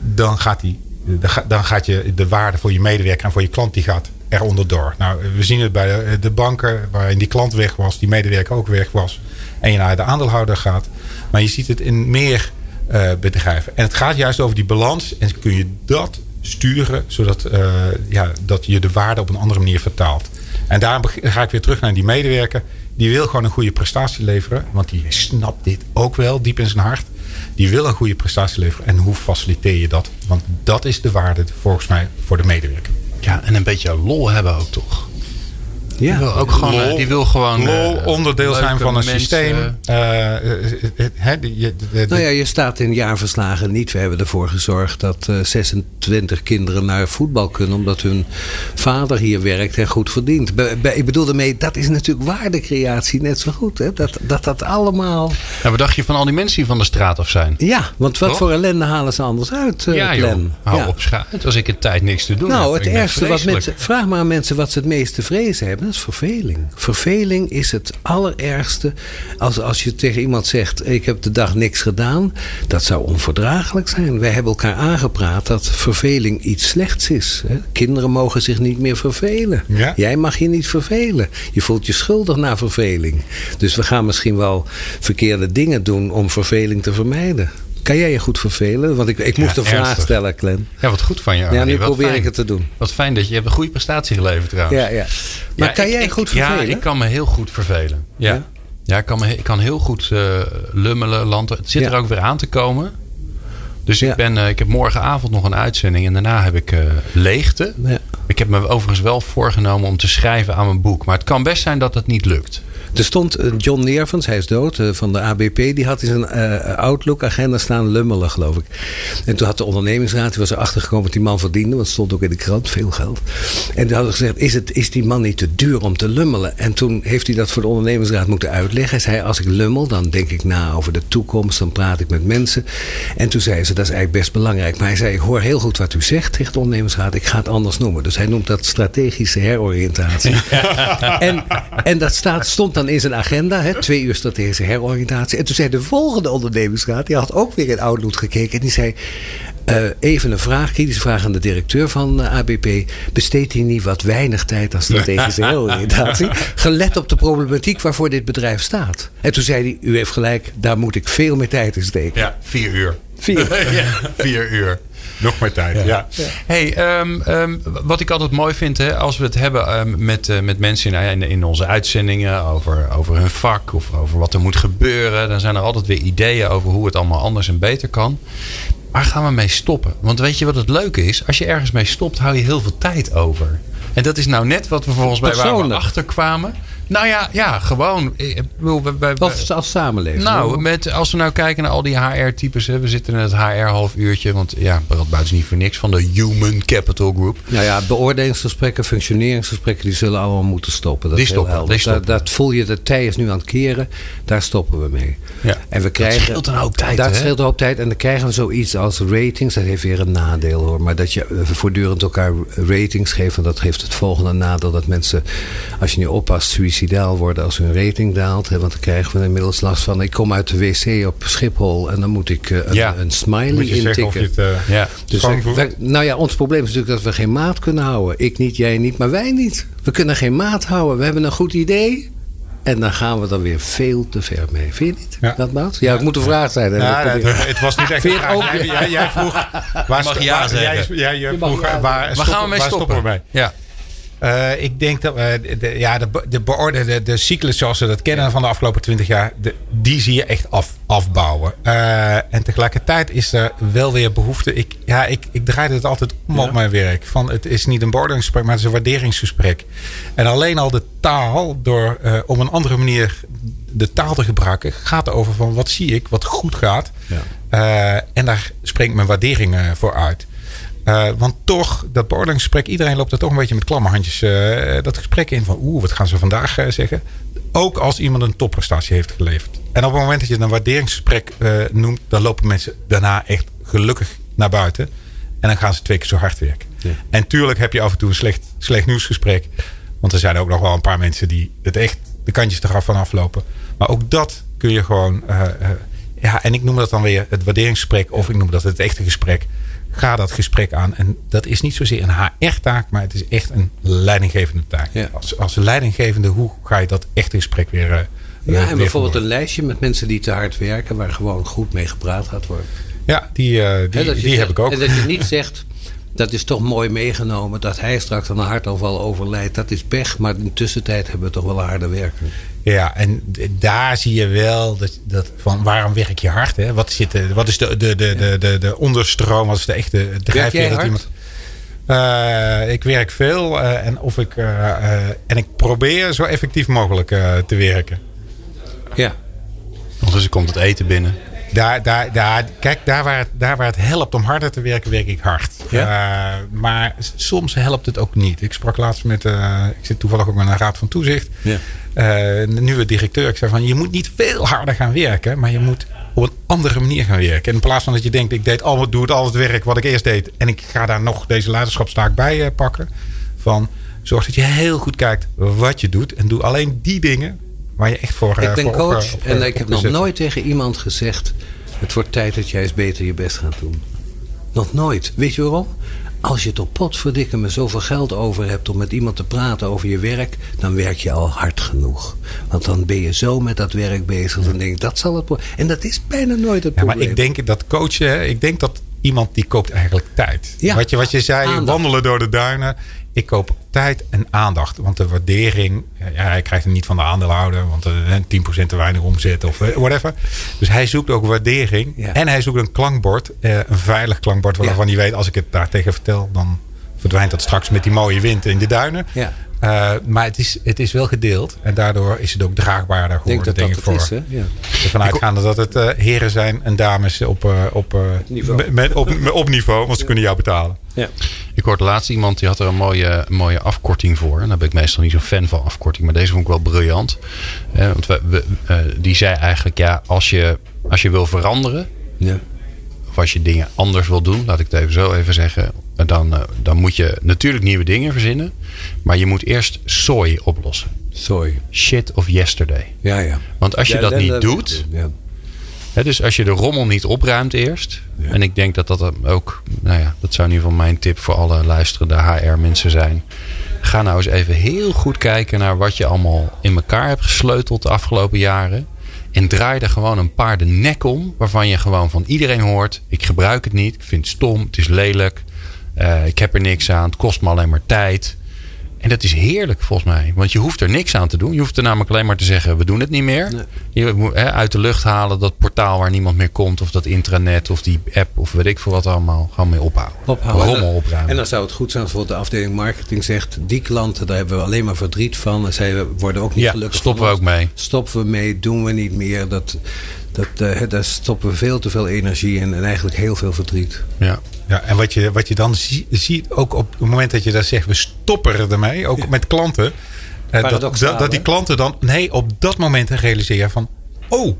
dan gaat, die, dan ga- dan gaat je de waarde voor je medewerker en voor je klant die gaat eronder door. Nou, we zien het bij de, de banken waarin die klant weg was, die medewerker ook weg was. En je naar de aandeelhouder gaat. Maar je ziet het in meer eh, bedrijven. En het gaat juist over die balans. En kun je dat sturen zodat eh, ja, dat je de waarde op een andere manier vertaalt. En daar beg- ga ik weer terug naar die medewerker. Die wil gewoon een goede prestatie leveren. Want die snapt dit ook wel diep in zijn hart. Die wil een goede prestatie leveren. En hoe faciliteer je dat? Want dat is de waarde volgens mij voor de medewerker. Ja, en een beetje lol hebben ook toch? Die Ja. wil ook gewoon, Lol- eh, die wil gewoon Lol, eh, onderdeel zijn van een mensen. systeem. Eh, eh, eh, hè, die- je- de- de- Nou ja, je staat in jaarverslagen niet. We hebben ervoor gezorgd dat eh, 26 kinderen naar voetbal kunnen. Omdat hun vader hier werkt en goed verdient. Be- be- ik bedoel daarmee, dat is natuurlijk waardecreatie net zo goed. Hè? Dat, dat dat allemaal... Nou, wat dacht je van al die mensen die van de straat af zijn? Ja, want wat Toch? voor ellende halen ze anders uit, eh ja, joh. Hou Ja. op schuit. Als ik een tijd niks te doen heb. Nou, het ergste wat mensen. Vraag maar aan mensen wat ze het meeste vrezen hebben. Is verveling. Verveling is het allerergste. Als, als je tegen iemand zegt: Ik heb de dag niks gedaan. Dat zou onverdraaglijk zijn. Wij hebben elkaar aangepraat dat verveling iets slechts is. Hè. Kinderen mogen zich niet meer vervelen. Ja. Jij mag je niet vervelen. Je voelt je schuldig na verveling. Dus we gaan misschien wel verkeerde dingen doen om verveling te vermijden. Kan jij je goed vervelen? Want ik, ik moest Ja, een vraag ernstig. stellen, Clem. Ja, wat goed van je. Ja, nu probeer fijn. ik het te doen. Wat fijn dat je hebt een goede prestatie geleverd trouwens. Ja, ja. Maar Ja, kan ik- jij ik- goed vervelen? Ja, ik kan me heel goed vervelen. Ja, Ja? ja? ik, kan me, ik kan heel goed eh, lummelen, landen. Het zit er ook weer aan te komen. Dus ik, ben, eh, ik heb morgenavond nog een uitzending en daarna heb ik eh, leegte. Ja. Ik heb me overigens wel voorgenomen om te schrijven aan mijn boek. Maar het kan best zijn dat het niet lukt. Er stond John Neervens, hij is dood, eh, van de ABP. Die had in zijn eh, Outlook-agenda staan lummelen, geloof ik. En toen had de ondernemingsraad, die was erachter gekomen wat die man verdiende. Want het stond ook in de krant, veel geld. En die hadden gezegd, is, het, is die man niet te duur om te lummelen? En toen heeft hij dat voor de ondernemingsraad moeten uitleggen. Hij zei, als ik lummel, dan denk ik na over de toekomst. Dan praat ik met mensen. En toen zei ze, dat is eigenlijk best belangrijk. Maar hij zei, ik hoor heel goed wat u zegt tegen de ondernemingsraad. Ik ga het anders noemen. Dus hij noemt dat strategische heroriëntatie. En, en dat staat, stond dan in zijn agenda, hè, twee uur strategische heroriëntatie. En toen zei de volgende ondernemingsraad, die had ook weer in Outlook gekeken. En die zei, eh, even een vraag, kritische vraag aan de directeur van eh, ABP. Besteedt hij niet wat weinig tijd aan strategische [LAUGHS] heroriëntatie? Gelet op de problematiek waarvoor dit bedrijf staat. En toen zei hij, u heeft gelijk, daar moet ik veel meer tijd in steken. Ja, vier uur. Vier. [LAUGHS] ja, vier uur. Nog meer tijd. Ja. Hey, ehm, ehm, wat ik altijd mooi vind, hè, als we het hebben ehm, met, eh, met mensen in, in, in onze uitzendingen over, over hun vak of over wat er moet gebeuren, dan zijn er altijd weer ideeën over hoe het allemaal anders en beter kan. Waar gaan we mee stoppen? Want weet je wat het leuke is? Als je ergens mee stopt, hou je heel veel tijd over. En dat is nou net wat we volgens mij waar we achter kwamen. Nou ja, ja gewoon. Ik bedoel, wij- wij- Of als samenleving. nou, met, als we nou kijken naar al die HR-types. We zitten in het HR-half uurtje. Want ja, Radboud is niet voor niks van de Human Capital Group. Nou ja, beoordelingsgesprekken, functioneringsgesprekken, die zullen allemaal moeten stoppen. Dat Die stoppen, die stoppen. Dat, dat voel je, de tij is nu aan het keren. Daar stoppen we mee. Ja. En we krijgen, scheelt een hoop tijd, Dat hè? scheelt een hoop tijd. En dan krijgen we zoiets als ratings. Dat heeft weer een nadeel hoor. Maar dat je eh, voortdurend elkaar ratings geeft. Dat heeft het volgende nadeel. Dat mensen, als je niet oppast, suicidaal worden als hun rating daalt. Hè, want dan krijgen we inmiddels last van. Ik kom uit de wc op Schiphol. En dan moet ik eh, een, Ja. een smiley Moet je zeggen of intikken. je het eh, Ja. Dus wij- wij- nou ja, ons probleem is natuurlijk dat we geen maat kunnen houden. Ik niet, jij niet, maar wij niet. We kunnen geen maat houden. We hebben een goed idee. En dan gaan we er weer veel te ver mee. Vind je niet? Ja. Dat maat? Ja, het moet een vraag zijn. hè. Ja, Dat het, was niet echt een vraag. Jij, vroeg... Waar, mag ja waar- zeggen. jij, jij, jij Je mag vroeg ja waar, Waar stoppen, gaan we mee waar stoppen? stoppen we mee? Ja. Uh, ik denk dat we de, ja, de, de beoordeelde de cyclus zoals we dat kennen van de afgelopen twintig jaar, de, die zie je echt af, afbouwen. Uh, en tegelijkertijd is er wel weer behoefte. Ik, ja, ik, ik draaide het altijd om ja. op mijn werk. Van, het is niet een beoordelingsgesprek, maar het is een waarderingsgesprek. En alleen al de taal, door uh, op een andere manier de taal te gebruiken, gaat over van wat zie ik, wat goed gaat. Ja. en daar springt mijn waardering voor uit. Uh, want toch, dat beoordelingsgesprek, iedereen loopt er toch een beetje met klamme handjes uh, dat gesprek in van oeh, wat gaan ze vandaag uh, zeggen? Ook als iemand een topprestatie heeft geleverd. En op het moment dat je het een waarderingsgesprek noemt, dan lopen mensen daarna echt gelukkig naar buiten. En dan gaan ze twee keer zo hard werken. Ja. En tuurlijk heb je af en toe een slecht, slecht nieuwsgesprek. Want er zijn ook nog wel een paar mensen die het echt de kantjes eraf van aflopen. Maar ook dat kun je gewoon. ja, en ik noem dat dan weer het waarderingsgesprek. Of ik noem dat het echte gesprek ga dat gesprek aan. En dat is niet zozeer een HR-taak, maar het is echt een leidinggevende taak. Ja. Als, als leidinggevende, hoe ga je dat echte gesprek weer. Uh, ja, en bijvoorbeeld een lijstje met mensen die te hard werken, waar gewoon goed mee gepraat gaat worden. Ja, die, uh, die, die zegt, heb ik ook. En dat je niet zegt. [LAUGHS] Dat is toch mooi meegenomen dat hij straks aan een hartaanval overlijdt. Dat is pech, maar in de tussentijd hebben we toch wel harde werker. Ja, en daar zie je wel dat, dat van waarom werk je hard? Hè? Wat, zit de, wat is de, de, de, de, de, de onderstroom? Wat is de echte drijfveer dat iemand. Uh, ik werk veel uh, en, of ik, uh, en ik probeer zo effectief mogelijk te werken. Ja. Ondertussen komt het eten binnen. Daar, daar, daar, kijk, daar waar, het, daar waar het helpt om harder te werken, werk ik hard. Ja? Uh, maar soms helpt het ook niet. Ik sprak laatst met, uh, ik zit toevallig ook met een raad van toezicht. Ja. Uh, de nieuwe directeur. Ik zei van, je moet niet veel harder gaan werken, maar je moet op een andere manier gaan werken. En in plaats van dat je denkt, ik deed al, doe het al het werk wat ik eerst deed. En ik ga daar nog deze leiderschapstaak bij pakken. Van, zorg dat je heel goed kijkt wat je doet. En doe alleen die dingen waar je echt voor. Ik ben voor coach op, op, en ik heb nog nooit tegen iemand gezegd: Het wordt tijd dat jij eens beter je best gaat doen. Nog nooit. Weet je waarom? Als je het op potverdikke me zoveel geld over hebt om met iemand te praten over je werk, dan werk je al hard genoeg. Want dan ben je zo met dat werk bezig. Dan denk ik, dat zal het En dat is bijna nooit het ja, probleem. Maar ik denk dat coachen, ik denk dat iemand die koopt eigenlijk tijd. Ja, wat, je, wat je zei, aandacht. wandelen door de duinen. Ik koop tijd en aandacht. Want de waardering, ja, hij krijgt het niet van de aandeelhouder. Want uh, 10% te weinig omzet of whatever. Dus hij zoekt ook waardering. Ja. En hij zoekt een klankbord. Uh, een veilig klankbord. Waarvan ja. hij weet, als ik het daar tegen vertel, dan verdwijnt dat straks met die mooie wind in de duinen. Ja. Uh, maar het is, het is wel gedeeld. En daardoor is het ook draagbaarder geworden, denk, ik, voor. Is, hè? Ja. Ervan uitgaande dat het uh, heren zijn en dames op, uh, op, niveau. Met, op, op niveau. Want ze kunnen jou betalen. Ja. Ik hoorde laatst iemand die had er een mooie, mooie afkorting voor. En daar ben ik meestal niet zo'n fan van afkorting. Maar deze vond ik wel briljant. want we, we, die zei eigenlijk, ja, als je, als je wil veranderen... Ja. of als je dingen anders wil doen, laat ik het even zo even zeggen dan, dan moet je natuurlijk nieuwe dingen verzinnen. Maar je moet eerst soy oplossen. Soy. Shit of yesterday. Ja, ja. Want als je ja, dat niet doet. Ja. Hè, dus als je de rommel niet opruimt eerst. Ja. En ik denk dat dat ook. Nou ja, dat zou in ieder geval mijn tip voor alle luisterende HR-mensen zijn. Ga nou eens even heel goed kijken naar wat je allemaal in elkaar hebt gesleuteld de afgelopen jaren. En draai er gewoon een paar de nek om. Waarvan je gewoon van iedereen hoort. Ik gebruik het niet. Ik vind het stom. Het is lelijk. Uh, ik heb er niks aan. Het kost me alleen maar tijd. En dat is heerlijk volgens mij. Want je hoeft er niks aan te doen. Je hoeft er namelijk alleen maar te zeggen: we doen het niet meer. Nee. Je moet hè, uit de lucht halen dat portaal waar niemand meer komt. Of dat intranet of die app of weet ik veel wat allemaal. Gewoon mee ophouden. ophouden. Rommel opruimen. En dan zou het goed zijn als bijvoorbeeld de afdeling marketing zegt: die klanten, daar hebben we alleen maar verdriet van. Zij worden ook niet ja, gelukkig. Stoppen we ook mee. Stoppen we mee, doen we niet meer. Dat, dat, uh, daar stoppen we veel te veel energie in en eigenlijk heel veel verdriet. Ja. Ja, en wat je, wat je dan zie, ziet, ook op het moment dat je dat zegt, we stoppen ermee, ook ja. met klanten. Uh, dat, dat, dat, die klanten dan, nee, op dat moment realiseren van, oh,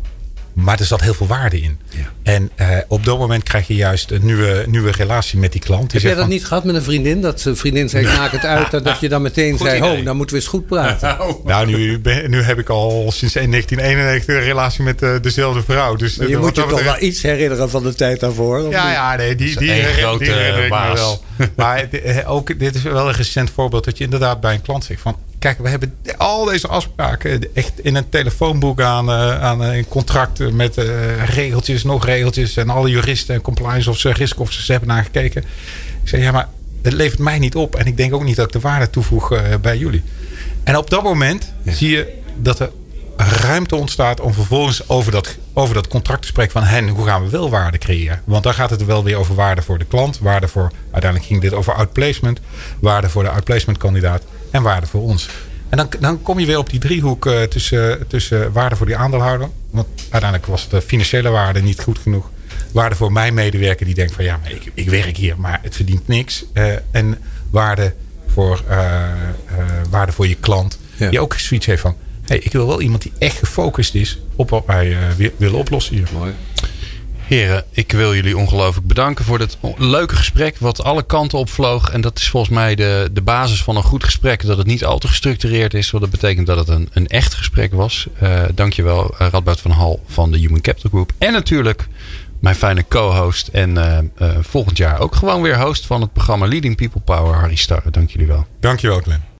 maar er zat heel veel waarde in. Ja. En uh, op dat moment krijg je juist een nieuwe, nieuwe relatie met die klant. Die Heb jij dat van, niet gehad met een vriendin? Dat een vriendin zei, ik maak het uit. Dat je dan meteen Goed zei, idee. oh, dan moeten we eens goed praten. [LAUGHS] nou, nu, ben- nu heb ik al sinds 1991 een relatie met uh, dezelfde vrouw. Dus Maar je uh, moet je toch wel iets herinneren van de tijd daarvoor. Ja, niet? ja, nee, die, die, grote herinner ik me wel. [LAUGHS] Maar dit- eh, ook, dit is wel een recent voorbeeld dat je inderdaad bij een klant zegt van... Kijk, we hebben al deze afspraken echt in een telefoonboek aan, eh, aan een contract met eh, regeltjes, nog regeltjes. En alle juristen en compliance officers, risk officers hebben naar gekeken. Ik zei, ja, maar het levert mij niet op. En ik denk ook niet dat ik de waarde toevoeg uh, bij jullie. En op dat moment zie je dat er ruimte ontstaat om vervolgens over dat, over dat contract te spreken van hen, hoe gaan we wel waarde creëren? Want dan gaat het wel weer over waarde voor de klant, waarde voor, uiteindelijk ging dit over outplacement, waarde voor de outplacement kandidaat en waarde voor ons. En dan, dan kom je weer op die driehoek uh, tussen, tussen waarde voor die aandeelhouder. Want uiteindelijk was de financiële waarde niet goed genoeg. Waarde voor mijn medewerker die denkt van ja, ik, ik werk hier, maar het verdient niks. Uh, en waarde voor, uh, waarde voor je klant. Ja. Die ook zoiets heeft van hey, ik wil wel iemand die echt gefocust is op wat wij willen oplossen hier. Mooi. Heren, ik wil jullie ongelooflijk bedanken voor dit leuke gesprek. Wat alle kanten opvloog. En dat is volgens mij de, de basis van een goed gesprek. Dat het niet al te gestructureerd is. Want dat betekent dat het een, een echt gesprek was. Uh, dankjewel uh, Radboud van Hal van de Human Capital Group. En natuurlijk mijn fijne co-host. En uh, volgend jaar ook gewoon weer host van het programma Leading People Power. Harry Starre, dank jullie wel. Dankjewel Glenn.